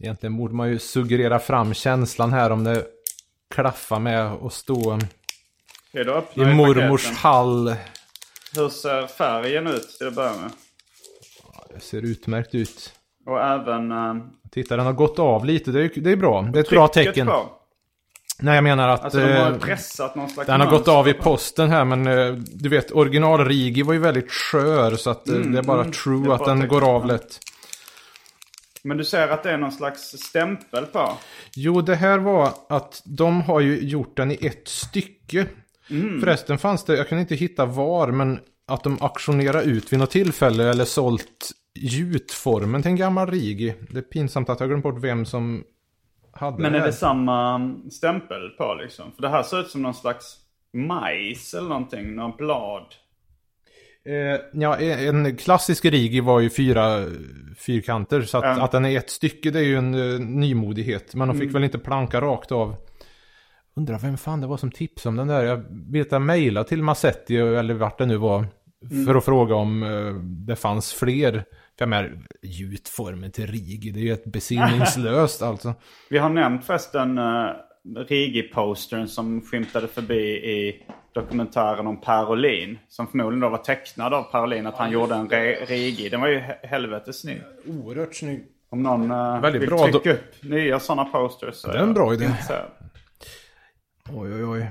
Egentligen borde man ju suggerera fram känslan här om det klaffar med att stå i mormors paketen? hall. Hur ser färgen ut till att börja med? Det ser utmärkt ut. Och även uh, Titta den har gått av lite. Det är, det är bra. Det är ett bra tecken. på. Nej jag menar att... Alltså de har eh, pressat någon slags Den har gått av i posten här men eh, du vet original Rigi var ju väldigt skör så att eh, det är bara mm. True är att bara den tecken. går av lätt. Men du ser att det är någon slags stämpel på. Jo det här var att de har ju gjort den i ett stycke. Mm. Förresten fanns det, jag kan inte hitta var men att de auktionerar ut vid något tillfälle eller sålt gjutformen till en gammal Rigi. Det är pinsamt att jag glömt bort vem som hade Men det är här. det samma stämpel på liksom? För det här ser ut som någon slags majs eller någonting. Några blad. Eh, ja, en klassisk Rigi var ju fyra fyrkanter. Så att, Ja. att den är ett stycke det är ju en uh, nymodighet. Men de fick Mm. väl inte planka rakt av. Undrar vem fan det var som tipsade om den där. Jag vet att jag mejlade till Massetti eller vart det nu var. Mm. För att fråga om eh, det fanns fler. Jag menar, gjutformen till Rigi, det är ju ett besinningslöst alltså. Vi har nämnt förresten uh, Rigi-postern som skymtade förbi i dokumentären om Parolin. Som förmodligen då var tecknad av Parolin. Att han gjorde en re- Rigi. Den var ju he- helvetes snygg. Oerhört snygg. Om någon uh, Väldigt vill bra trycka do- upp nya sådana posters. så Det är en bra idé. Oj, oj, oj.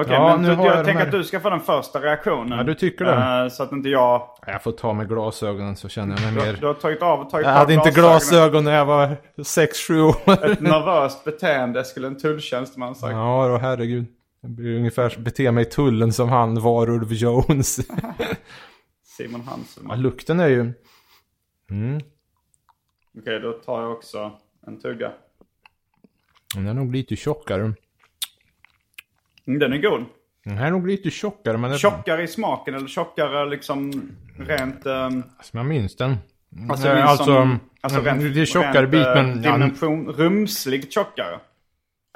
Okej, Ja, men nu jag, jag tänker här. att du ska få den första reaktionen. Ja, du tycker det? Eh, så att inte jag... Jag får ta med glasögonen så känner jag mig Du, mer... du har tagit av tagit Jag hade inte glasögon när jag var 6-7 år. Ett nervöst beteende skulle en tulltjänsteman sagt. Ja, då herregud. Jag blir ungefär bete mig i tullen som han Varulv Jones. Simon Hansen. ja, lukten är ju... Mm. Okej, då tar jag också en tugga. Den är nog lite tjockare. Mm, Den är god. Den här är nog lite tjockare men... Det, Tjockare i smaken eller tjockare liksom rent... Um, Som jag minns den. alltså, Eh, minst alltså, som, alltså rent, det är tjockare rent, bit eh, men... Ja, Dimension, rumsligt tjockare.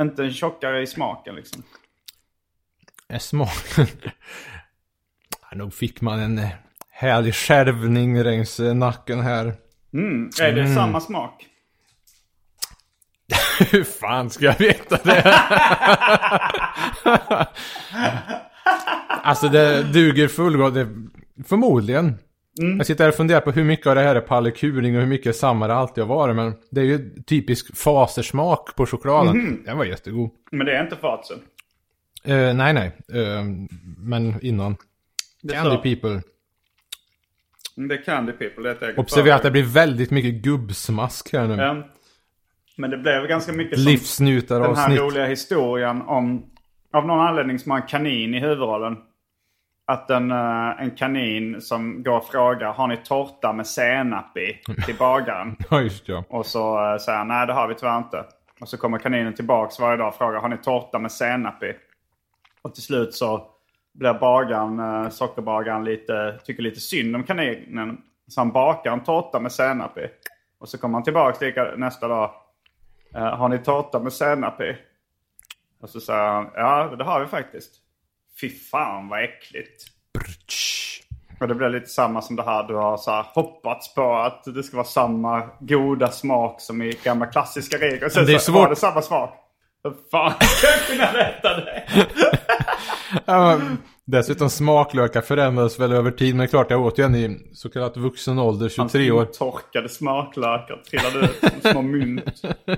Inte en tjockare i smaken liksom. är smaken... Ja, nog fick man en eh, härlig skärvning längs eh, nacken här. Mm. Är det samma smak? Hur fan ska jag veta det? alltså det duger fullgott. Förmodligen. Jag sitter här och funderar på hur mycket av det här är pallekuling och hur mycket samma det alltid har varit. Men det är ju typisk fasersmak på chokladen. Den var jättegod. Men det är inte fatsen. Eh, nej, nej. Eh, men innan. Det Candy står- people. Mm, Det är Candy People, det är ett eget Observera att det blir väldigt mycket gubbsmask här nu. Ja. Men det blev ganska mycket Livsnjutar den här roliga historien om... Av någon anledning som har en kanin i huvudrollen. Att en, eh, en kanin som går och frågar har ni tårta med senap i till bagaren? Ja, just ja. Och så eh, säger han nej det har vi tyvärr inte. Och så kommer kaninen tillbaks varje dag och frågar har ni tårta med senap i? Och till slut så blir bagaren, eh, sockerbagaren lite, tycker lite synd om kaninen. Så han bakar en tårta med senap i. Och så kommer han tillbaks lika, nästa dag. Eh, har ni tårta med senap i? Och så säger han ja det har vi faktiskt. Fy fan vad äckligt. Och det blir lite samma som det här du har så här hoppats på att det ska vara samma goda smak som i gamla klassiska regler. Sen det är så svårt. det samma smak. Fan ska jag kunna veta det? Dessutom smaklökar förändras väl över tid. Men det är klart, jag åt ju en i så kallat vuxen ålder, 23 år. Torkade smaklökar trillade ut som små mynt.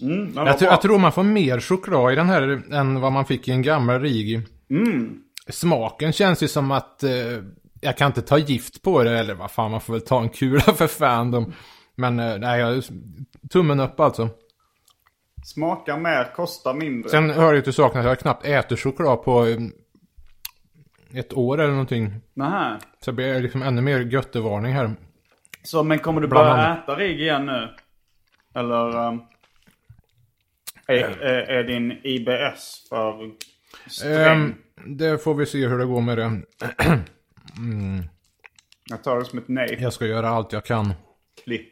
Mm, Jag, jag tror man får mer choklad i den här än vad man fick i en gammal Rigi. Mm. Smaken känns ju som att eh, jag kan inte ta gift på det. Eller vad fan, man får väl ta en kula för fan. De, men eh, nej, tummen upp alltså. Smakar mer, kostar mindre. Sen hör jag till saken att jag knappt äter choklad på eh, ett år eller någonting. Nähä. Så det blir liksom ännu mer göttevarning här. Så men kommer du börja annat. äta rigg igen nu? Eller um, är, är, är din IBS för sträng? Ehm, det får vi se hur det går med det. Jag tar det som ett nej. Jag ska göra allt jag kan. Klipp.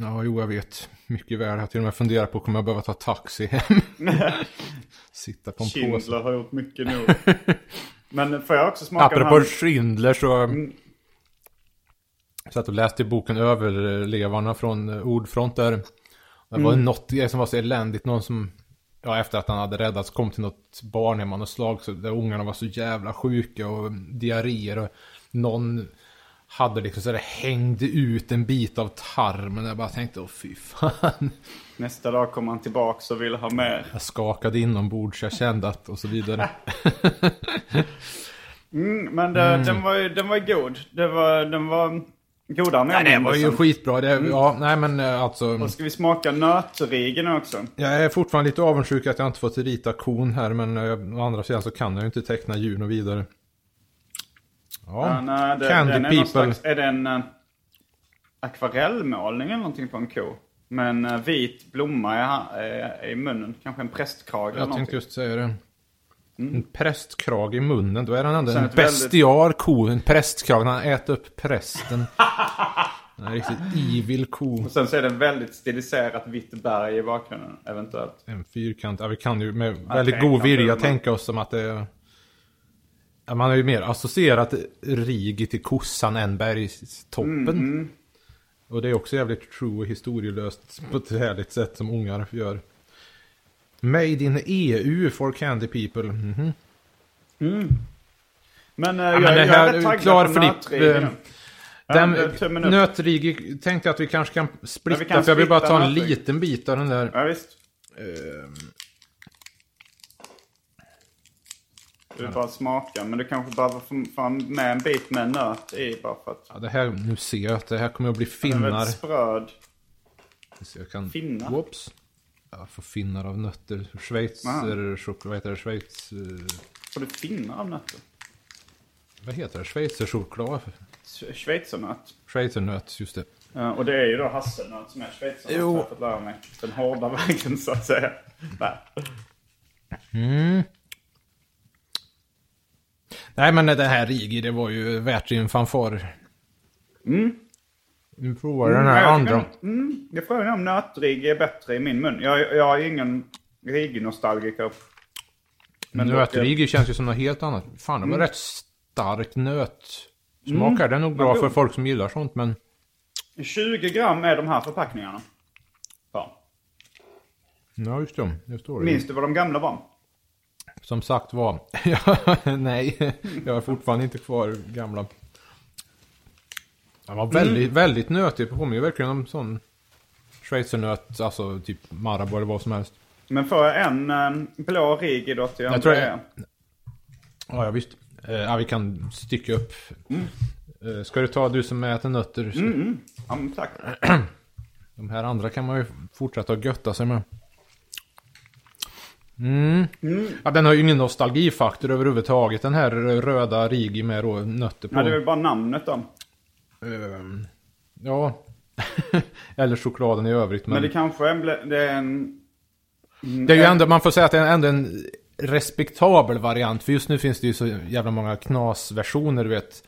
Ja, jo, jag vet. Mycket väl. Jag har till och med funderat på kommer jag behöva ta taxi hem. Sitta på en påse. Schindler har gjort mycket nu. Men får jag också smaka Apropå här? Schindler så... Jag satt och läste i boken Överlevarna från eh, Ordfront där. Det var något grej som var så eländigt. Någon som... Ja, efter att han hade räddats kom till något barnhem och något slag. Så där ungarna var så jävla sjuka och diarréer. Och någon hade liksom så det hängde ut en bit av tarmen. Jag bara tänkte, åh fy fan. Nästa dag kommer han tillbaks och vill ha mer. Jag skakade inombords, jag kände att och så vidare. Mm, men det, den, var ju, den var god. Det var, den var godare än Nej, det var ju Andersen. skitbra. Det, ja, nej men eh, alltså. Och ska vi smaka nötrigen också? Jag är fortfarande lite avundsjuk att jag inte fått rita kon här. Men eh, å andra sidan så kan jag ju inte teckna djur och vidare. Ja, Ja, nej, det, Candy den är, people. slags, är det en uh, akvarellmålning eller någonting på en ko? Med en eh, vit blomma i, eh, i munnen. Kanske en prästkrage eller jag någonting. tänkte just säga det. En prästkrage i munnen, då är den ändå Sen en väldigt- bestial ko. En prästkrage, han äter upp prästen. En riktigt evil ko. Och sen så är det en väldigt stiliserat vitt berg i bakgrunden eventuellt. En fyrkant. Ja, vi kan ju med väldigt god vilja tänka oss som att det... Ja, man har ju mer associerat Rigi till kossan än bergstoppen. Mm, Och det är också jävligt true och historielöst på ett härligt sätt som ungar gör. Made in EU for candy people. Mhm. Men, eh, Ja, jag, men det jag här är rätt taggad klar för ditt, nu. Den Ja, upp. nötrigi tänkte jag att vi kanske kan splitta. kan för jag vill bara ta en liten bit av den där. Ja, visst. Ehm, Du bara smaka. Men du kanske behöver få med en bit med nöt i bara för att ja, det här, nu ser jag att det här kommer att bli den är finnar. spröd. Så jag kan... Finnar? Whoops. Jag får finnar av nötter. Schweizer choklad. Vad heter det? Schweiz... eh, Får du finnar av nötter? Vad heter det? Schweizer choklad? Sch- Schweizernöt. Schweizernöt, just det. Ja, och det är ju då hasselnöt som är schweizernöt. Jo. har Jag fått lära mig. Den hårda vägen så att säga. Nej. Nej men det här Rigi, det var ju värt sin fanfar. Mm. Vi provar den här Nej, jag andra. tycker- Mm, jag frågar om nötrig är bättre i min mun. Jag, jag är ingen Rigi-nostalgiker. Men Nötrigi känns ju som något helt annat. Fan, det var rätt stark nötsmak här. Det är nog bra för folk som gillar sånt men... 20 gram är de här förpackningarna. Ja. Ja, just det. Det står det. Minns du vad de gamla var? Som sagt var. Ja, Nej, jag har fortfarande inte kvar gamla. Den var väldigt, väldigt nötig. Påminner verkligen om sån schweizernöt, alltså typ Marabou eller vad som helst. Men får jag en eh, blå Rigi då till Jag tror jag- Ja, ja visst. Eh, ja, vi kan stycka upp. Eh, ska du ta du som äter nötter? Så Ja, men tack. De här andra kan man ju fortsätta att götta sig med. Mm. Ja, den har ju ingen nostalgifaktor överhuvudtaget. Den här röda Rigi med då nötter på. Ja, det är väl bara namnet då. Ehm, ja, Eller chokladen i övrigt. Men, Men det kanske är en, det är en... det är ju ändå, man får säga att det är ändå en respektabel variant. För just nu finns det ju så jävla många knasversioner, du vet.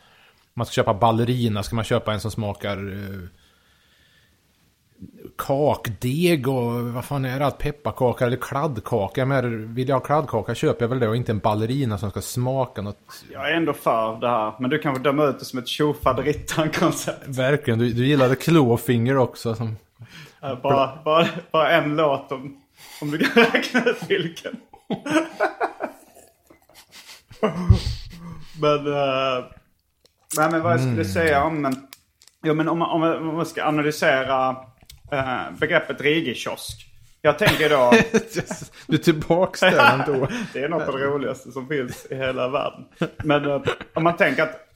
Man ska köpa ballerina, ska man köpa en som smakar eh, kakdeg och vad fan är det? Allt pepparkaka eller kladdkaka. Men vill jag ha kladdkaka köper jag väl det och inte en ballerina som ska smaka något. Jag är ändå för det här. Men du kanske dömer ut det som ett tjofaderittan-koncept. Verkligen, du, du gillade Clawfinger också. Som, Bara, bara, bara en låt om, om du kan räkna ut vilken. men, uh, nej men vad jag skulle säga om men om, man- om, man- om man ska analysera uh, begreppet rigikiosk. Jag tänker då, du är tillbaks där ändå. det är något av det roligaste som finns i hela världen. Men eh, om man tänker att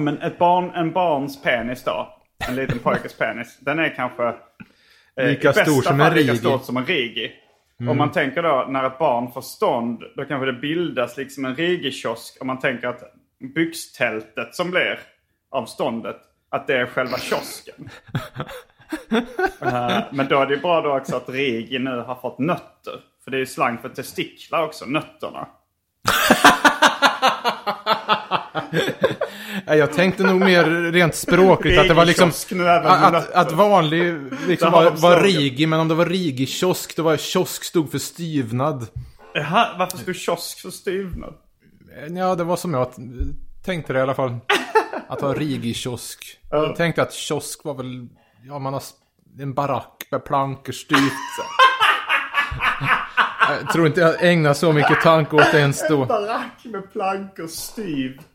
men ett barn, en barns penis då, en liten pojkes penis, den är kanske eh, Lika stor som fall lika stort som en rigi. Mm. Om man tänker då när ett barn får stånd, då kanske det bildas liksom en rigikiosk. Om man tänker att byxtältet som blir av ståndet, att det är själva kiosken. Eh, men då är det bra då också att Rigi nu har fått nötter. För det är ju slang för testiklar också, nötterna. Jag tänkte nog mer rent språkligt att det var liksom... Att, att vanlig liksom var, var rigi, men om det var rigi-kiosk, då var kiosk stod för styvnad. Jaha, varför skulle kiosk för styvnad? Ja, det var som jag tänkte det i alla fall. Att ha rigi-kiosk. Jag tänkte att kiosk var väl, ja man har en barack med plankor styvt. Jag tror inte jag ägnar så mycket tanke åt det ens då. Barack med plankor styvt.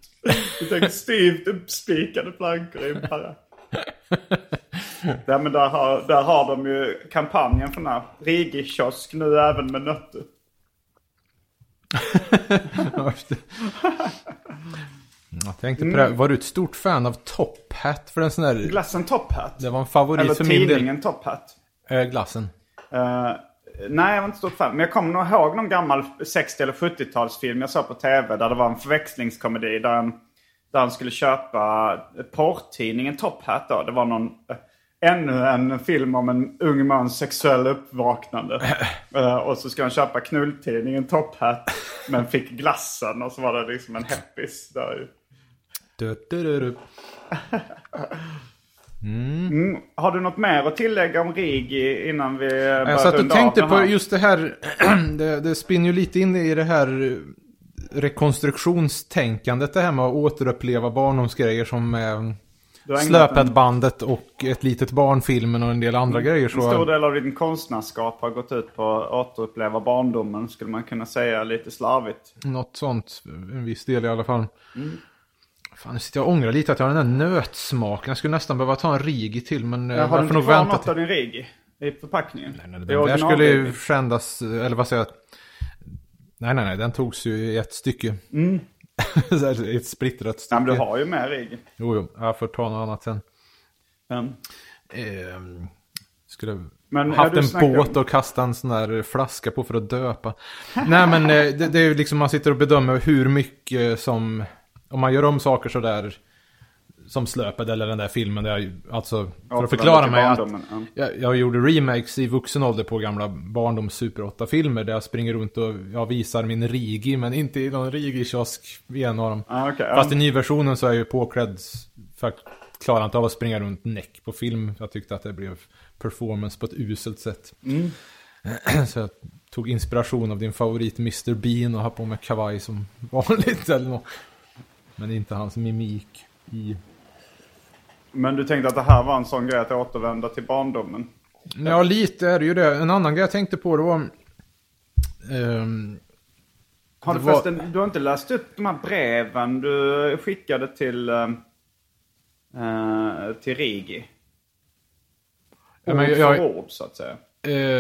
Du tänker styvt uppspikade plankor i en barack. Ja, men där har, där har de ju kampanjen för den här. Rigi-kiosk nu även med nötter. Jag tänkte på det. Var du ett stort fan av Top Hat? För en sån där... Glassen Top Hat. Det var en favorit Eller för min del. tidningen Top Hat. Eh, glassen. Eh, nej, jag var inte stort fan. Men jag kommer nog ihåg någon gammal 60 eller 70-talsfilm jag såg på tv. Där det var en förväxlingskomedi. Där han, där han skulle köpa porrtidningen Top Hat. Då. Det var någon, eh, ännu en film om en ung mans sexuella uppvaknande. Och så ska han köpa knulltidningen Top Hat. Men fick glassen och så var det liksom en heppis där du. Mm. Har du något mer att tillägga om Rigi innan vi börjar Jag satt och tänkte på just det här. det, det spinner ju lite in i det här rekonstruktionstänkandet. Det här med att återuppleva barndomsgrejer som eh, Slöpet-bandet och Ett litet barn-filmen och en del andra grejer. En stor Så, del av din konstnärskap har gått ut på att återuppleva barndomen, skulle man kunna säga lite slarvigt. något sånt. En viss del i alla fall. Mm. Fan, nu sitter jag och ångrar lite att jag har den där nötsmaken. Jag skulle nästan behöva ta en Rigi till, men eh, har du inte kvar något av din Rigi i förpackningen? Nej, nej, den där skulle ju skändas, eller vad säger jag? Nej, nej, nej, den togs ju i ett stycke. I ett splittrat stycke. Nej, men du har ju med Rigi. Jo, jo, jag får ta något annat sen. Mm. Ehm, skulle Men haft en båt och kastat en sån där flaska på för att döpa. Nej men eh, det, det är ju liksom man sitter och bedömer hur mycket som... Om man gör om saker sådär som Slöped eller den där filmen där jag, alltså för Återvänder att förklara mig att ja. jag, jag gjorde remakes i vuxen ålder på gamla barndoms Super 8-filmer där jag springer runt och jag visar min Rigi men inte i någon Rigi-kiosk vid en av dem. Ah, ja. Fast i nyversionen så är jag ju påklädd för att klara inte av att springa runt näck på film. Jag tyckte att det blev performance på ett uselt sätt. Mm. Så jag tog inspiration av din favorit Mr. Bean och har på mig kavaj som vanligt eller något. Men inte hans mimik i... Men du tänkte att det här var en sån grej att återvända till barndomen? Ja, lite är det ju det. En annan grej jag tänkte på det var... ehm, Har du var- förresten, du har inte läst upp de här breven du skickade till, eh, till Rigi? Ja, men för jag- ord så att säga.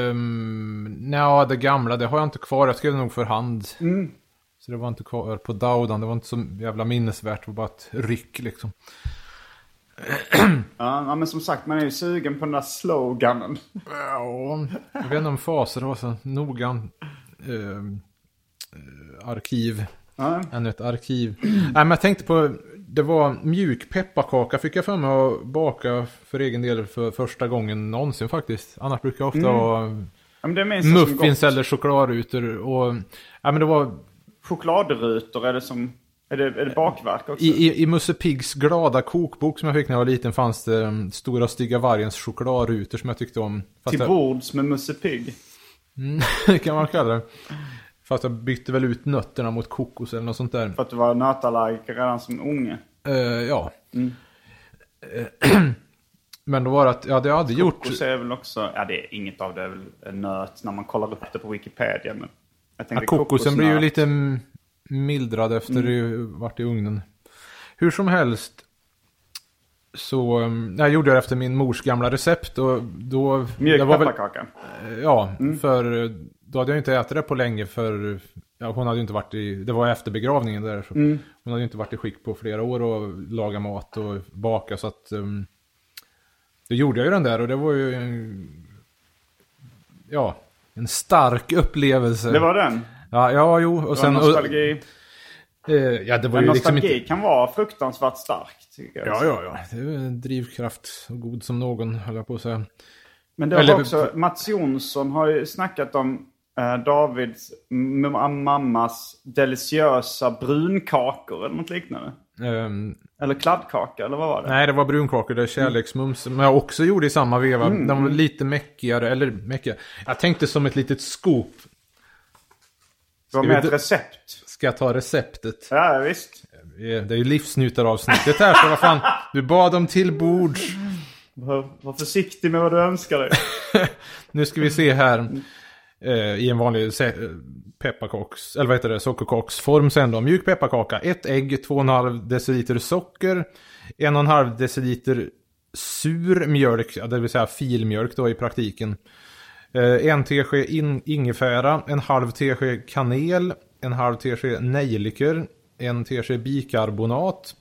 Um, Nja, det gamla, det har jag inte kvar. Jag skrev nog för hand. Mm. Så det var inte kvar på Daudan. Det var inte så jävla minnesvärt. Det var bara ett ryck liksom. Ja, men som sagt, man är ju sugen på den där sloganen. Ja, jag vet inte om faser var så noga. ehm, eh, arkiv. Ja. Ännu ett arkiv. Nej, men jag tänkte på det var mjuk pepparkaka fick jag för mig att baka för egen del för första gången någonsin faktiskt. Annars brukar jag ofta ha Ja, muffins eller chokladrutor. Och, ja, men det var Chokladrutor, är det som... Är det, är det bakverk också? i, i, i Musse Piggs glada kokbok som jag fick när jag var liten fanns det um, Stora Stygga Vargens chokladrutor som jag tyckte om. Fast Till jag, bords med Musse Pigg. det kan man kalla det. Fast jag bytte väl ut nötterna mot kokos eller något sånt där. För att du var nötallergiker redan som unge. Eh, ja. Eh, Men då var det att jag hade aldrig gjort... Kokos är väl också... Ja, det är inget av det är väl nöt när man kollar upp det på Wikipedia. Men Ja, kokosen blir ju lite mm, mildrad efter det varit i ugnen. Hur som helst. Så um, jag gjorde det efter min mors gamla recept och då... Mjuk det var väl- pepparkaka. Eh, Ja, för eh, då hade jag inte ätit det på länge för ja, hon hade ju inte varit i, det var efter begravningen där. Så Hon hade ju inte varit i skick på flera år och laga mat och baka så att um, då gjorde jag ju den där och det var ju en, ja, en stark upplevelse. Det var den. Ja, ja, jo. Och sen... nostalgi. Och, eh, ja, det var Men ju liksom nostalgi inte... kan vara fruktansvärt starkt. Tycker jag. Ja, ja, ja. Det är en drivkraft. God som någon, höll jag på att säga. Men det har Eller- också, Mats Jonsson har ju snackat om eh, Davids mammas deliciösa brunkakor eller något liknande. Ehm, Eller kladdkaka, eller vad var det? Nej, det var brunkakor, det är kärleksmums. Men jag också gjorde i samma veva. Mm. De var lite mäckigare, eller mäckigare. Jag tänkte som ett litet scoop. det var ska med ett recept. Ska jag ta receptet? Ja, visst. Det är ju livsnjutaravsnittet här, så vad fan. Du bad om tillbords. Var, var försiktig med vad du önskar dig. Nu ska vi se här. Eh, I en vanlig eh, pepparkaks, eller vad heter det, sockerkaksform sen då. Mjuk pepparkaka, ett ägg, 2,5 deciliter socker, 1,5 deciliter sur mjölk, det vill säga filmjölk då i praktiken. Eh, en tesked in, ingefära, en halv tesked kanel, en halv tesked nejlikor, en tesked bikarbonat,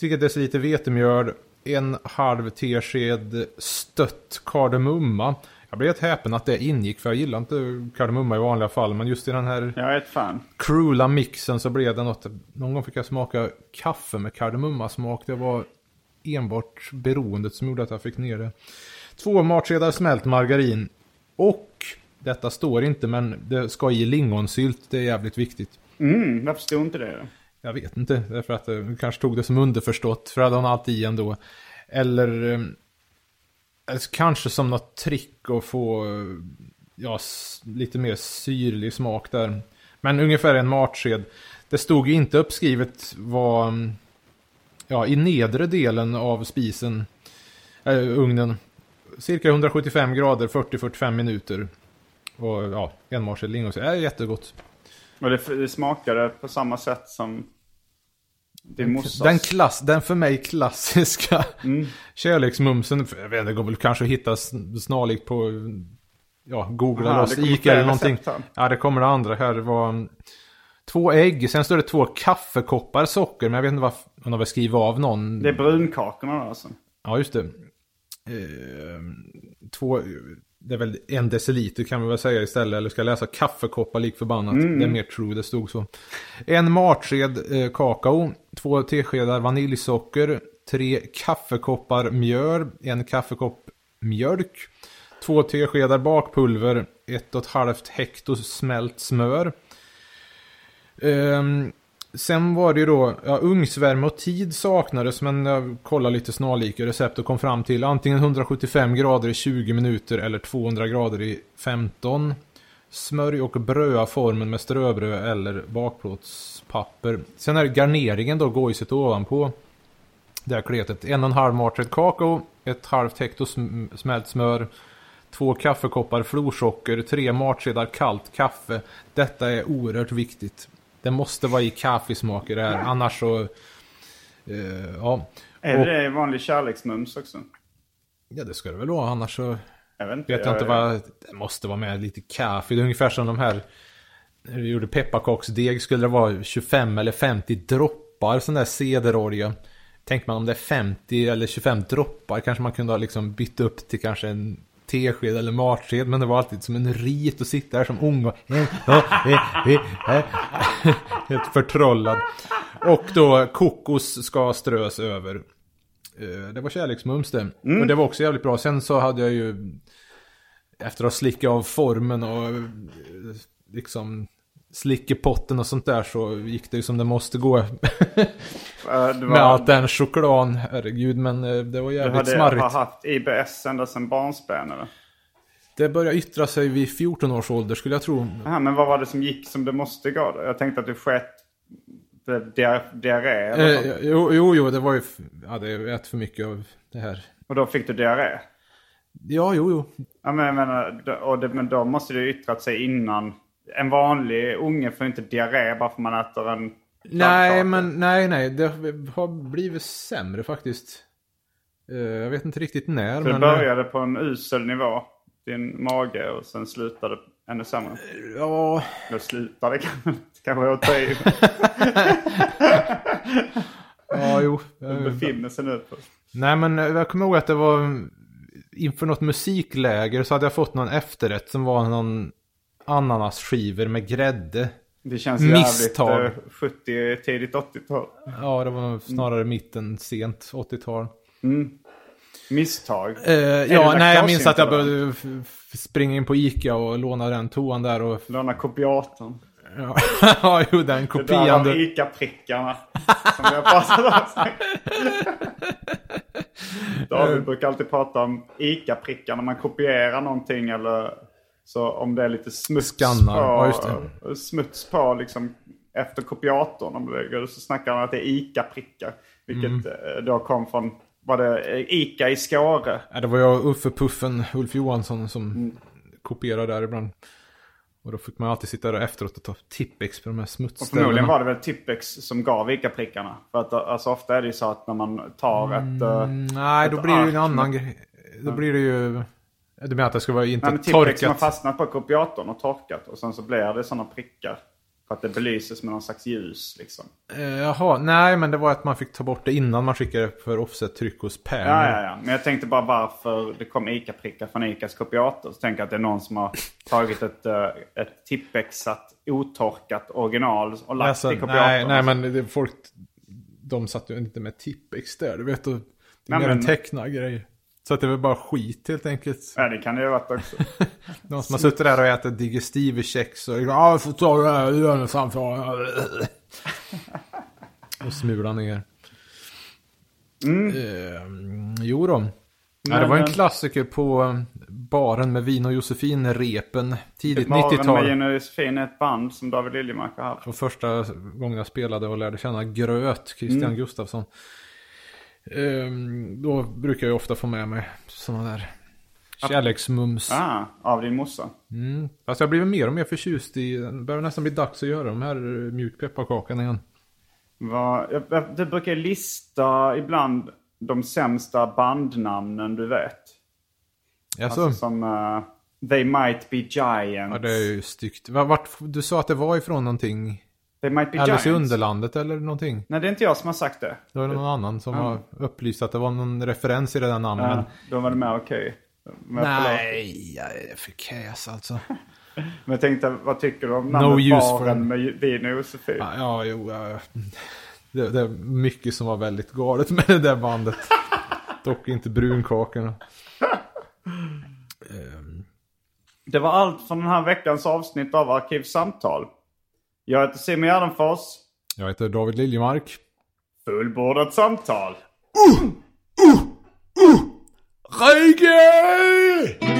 3 deciliter vetemjöl, en halv tesked stött kardemumma. Jag blev helt häpen att det ingick för jag gillar inte kardemumma i vanliga fall men just i den här Jag är ett fan. crula mixen så blev det något. Någon gång fick jag smaka kaffe med kardemummasmak. Det var enbart beroendet som gjorde att jag fick ner det. Två matskedar smält margarin. Och, detta står inte men det ska i lingonsylt. Det är jävligt viktigt. Mm, varför stod inte det? Jag vet inte, därför att det kanske tog det som underförstått. För hade hon alltid i ändå. Eller, alltså, kanske som något trick att få ja, lite mer syrlig smak där. Men ungefär en matsked. Det stod ju inte uppskrivet vad, ja, i nedre delen av spisen, äh, ugnen. Cirka 175 grader, 40-45 minuter. Och ja, en matsked lingonsylt. Det är jättegott. Och det, det smakade på samma sätt som. Den, klass, den för mig klassiska kärleksmumsen. Jag vet inte, det går väl kanske att hitta sn- snarlikt på ja, Google Aha, kommer Ica eller någonting. Ja, det kommer det andra här. Det var mm, två ägg, sen står det två kaffekoppar socker. Men jag vet inte vad hon har väl skrivit av någon. Det är brunkakorna alltså. Ja, just det. Eh, två, det är väl en deciliter kan vi väl säga istället. Eller ska jag läsa kaffekoppar lik förbannat. Det är mer true, det stod så. En matsked eh, kakao. Två teskedar vaniljsocker. Tre kaffekoppar mjöl. En kaffekopp mjölk. Två teskedar bakpulver. Ett och ett halvt hekto smält smör. Ehm, sen var det ju då, ja, ugnsvärme och tid saknades men jag kollade lite snarlika recept och kom fram till antingen 175 grader i 20 minuter eller 200 grader i 15. Smörj och bröa formen med ströbröd eller bakplåtspapper. Sen är det garneringen då, gojset ovanpå. Det här kletet. En och en halv matsked kakao, ett halvt hekto sm- smält smör, två kaffekoppar florsocker, tre matskedar kallt kaffe. Detta är oerhört viktigt. Det måste vara i kaffesmak i det här, annars så... Eh, ja. Är Och- det vanlig kärleksmums också? ja, det ska det väl vara, annars så Jag vet inte. vet jag inte vad... Det måste vara med lite kaffe. Det är ungefär som de här... När du gjorde pepparkaksdeg skulle det vara 25 eller 50 droppar sån där cederolja. Tänker man om det är 50 eller 25 droppar kanske man kunde ha liksom bytt upp till kanske en tesked eller matsked. Men det var alltid som en rit att sitta där som ung och... Helt förtrollad. Och då kokos ska strös över. Eh, Det var kärleksmums det. Och det var också jävligt bra. Sen så hade jag ju efter att ha slickat av formen och slickepotten och sånt där så gick det ju som det måste gå. Eh, Du, Med allt var, den chokladen, herregud. Men eh, det var du jävligt hade, smarrigt. haft IBS ända sedan barnsben eller? Det började yttra sig vid 14 års ålder skulle jag tro. Aha, men vad var det som gick som det måste gå då? Jag tänkte att du skett det- diar- diarré Eh, något. jo, jo, jo, det var ju... Ja, det ätit för mycket av det här. Och då fick du diarré? Ja, jo, jo. Ja, men, jag menar, och det, men då måste det ju yttrat sig innan. En vanlig unge får inte diarré bara för man äter en Nej, men nej, nej. Det har blivit sämre faktiskt. Eh, Jag vet inte riktigt när, Så det men... eh, började på en usel nivå, din mage, och sen slutade ännu sämre. Ja, Då slutade kanske jag ta i. ja, jo. Du befinner sig nu på. Nej, men jag kommer ihåg att det var inför något musikläger så hade jag fått någon efterrätt som var någon ananasskivor med grädde. Det känns Misstag. jävligt eh, 70, tidigt 80-tal. Ja, det var snarare mitten, sent 80-tal. Misstag. Eh, ja, nej, jag minns att jag f- springa in på Ica och låna den toan där och... Låna kopiatorn. Ja, ja jo, den Det där kopian. du- ICA-prickarna. som vi har pratat om. David brukar alltid prata om ICA-prickar när man kopierar någonting eller så om det är lite smuts Skannar, på, ja, smuts på liksom efter kopiatorn. Om det så snackar han att det är ICA-prickar. Vilket Mm. eh, då kom från, var det eh, ICA i Skåre? Ja, det var jag och Uffe Puffen, Ulf Johansson, som Mm. kopierade där ibland. Och då fick man alltid sitta där efteråt och ta Tippex på de här Och smutsställena. förmodligen var det väl Tippex som gav ICA-prickarna. För att alltså, ofta är det ju så att när man tar ett... eh, Mm, Nej, då ett blir det ju en annan grej. Då blir det ju... Du menar att det ska vara inte Nej, men Tippex som har torkat? fastnat på kopiatorn och torkat. Och sen så blir det sådana prickar. För att det belyses med någon slags ljus liksom. Eh, Jaha, nej men det var att man fick ta bort det innan man skickade för offset-tryck hos Pärn. Ja, ja, ja. Men jag tänkte bara varför det kom ICA-prickar från ICAs kopiator. Så tänker jag att det är någon som har tagit ett, eh, ett Tippexat otorkat original och lagt Alltså, i kopiatorn. nej, nej men det, folk... De satt ju inte med Tippex där, du vet. Det är Nej, mer men- en tecknad grej. Så att det var bara skit helt enkelt. Ja, det kan det ju ha varit också. Någon som har suttit där och ätit digestivekex och ja, jag får ta det här ölen framför. och smula ner. Eh, jo då. Ja, det var en klassiker på eh, baren med Vin och Josefin, Repen, tidigt Maren med 90-tal. Jenny och Josefin är ett band som David Liljemark har haft. Och första gången jag spelade och lärde känna Gröt, Christian Mm. Gustafsson. Ehm, då brukar jag ofta få med mig sådana där kärleksmums. Ah, av din morsa. Mm. Fast jag blivit mer och mer förtjust i, det börjar nästan bli dags att göra de här eh, mjukpepparkakorna igen. Vad- jag- jag- Du brukar lista ibland de sämsta bandnamnen du vet. Alltså, Alltså som eh, They Might Be Giants. ja, det är ju styggt. Va- Vart, du sa att det var ifrån någonting, They Might Be Alice i Giants. Underlandet eller någonting. Nej, det är inte jag som har sagt det. Det någon annan som har upplyst att det var någon referens i det där namnet. Ja, då var mer okej. Förlåt. Nej, jag är för käs alltså. Men jag tänkte, vad tycker du om No namnet for baren med Vin och Josefin? Ja, ja jo. Ja. Det, det är mycket som var väldigt galet med det där bandet. Dock inte brunkakorna. Det var allt från den här veckans avsnitt av Arkivsamtal. Jag heter Simon Gärdenfors. Jag heter David Liljemark. Fullbordat samtal. Reike!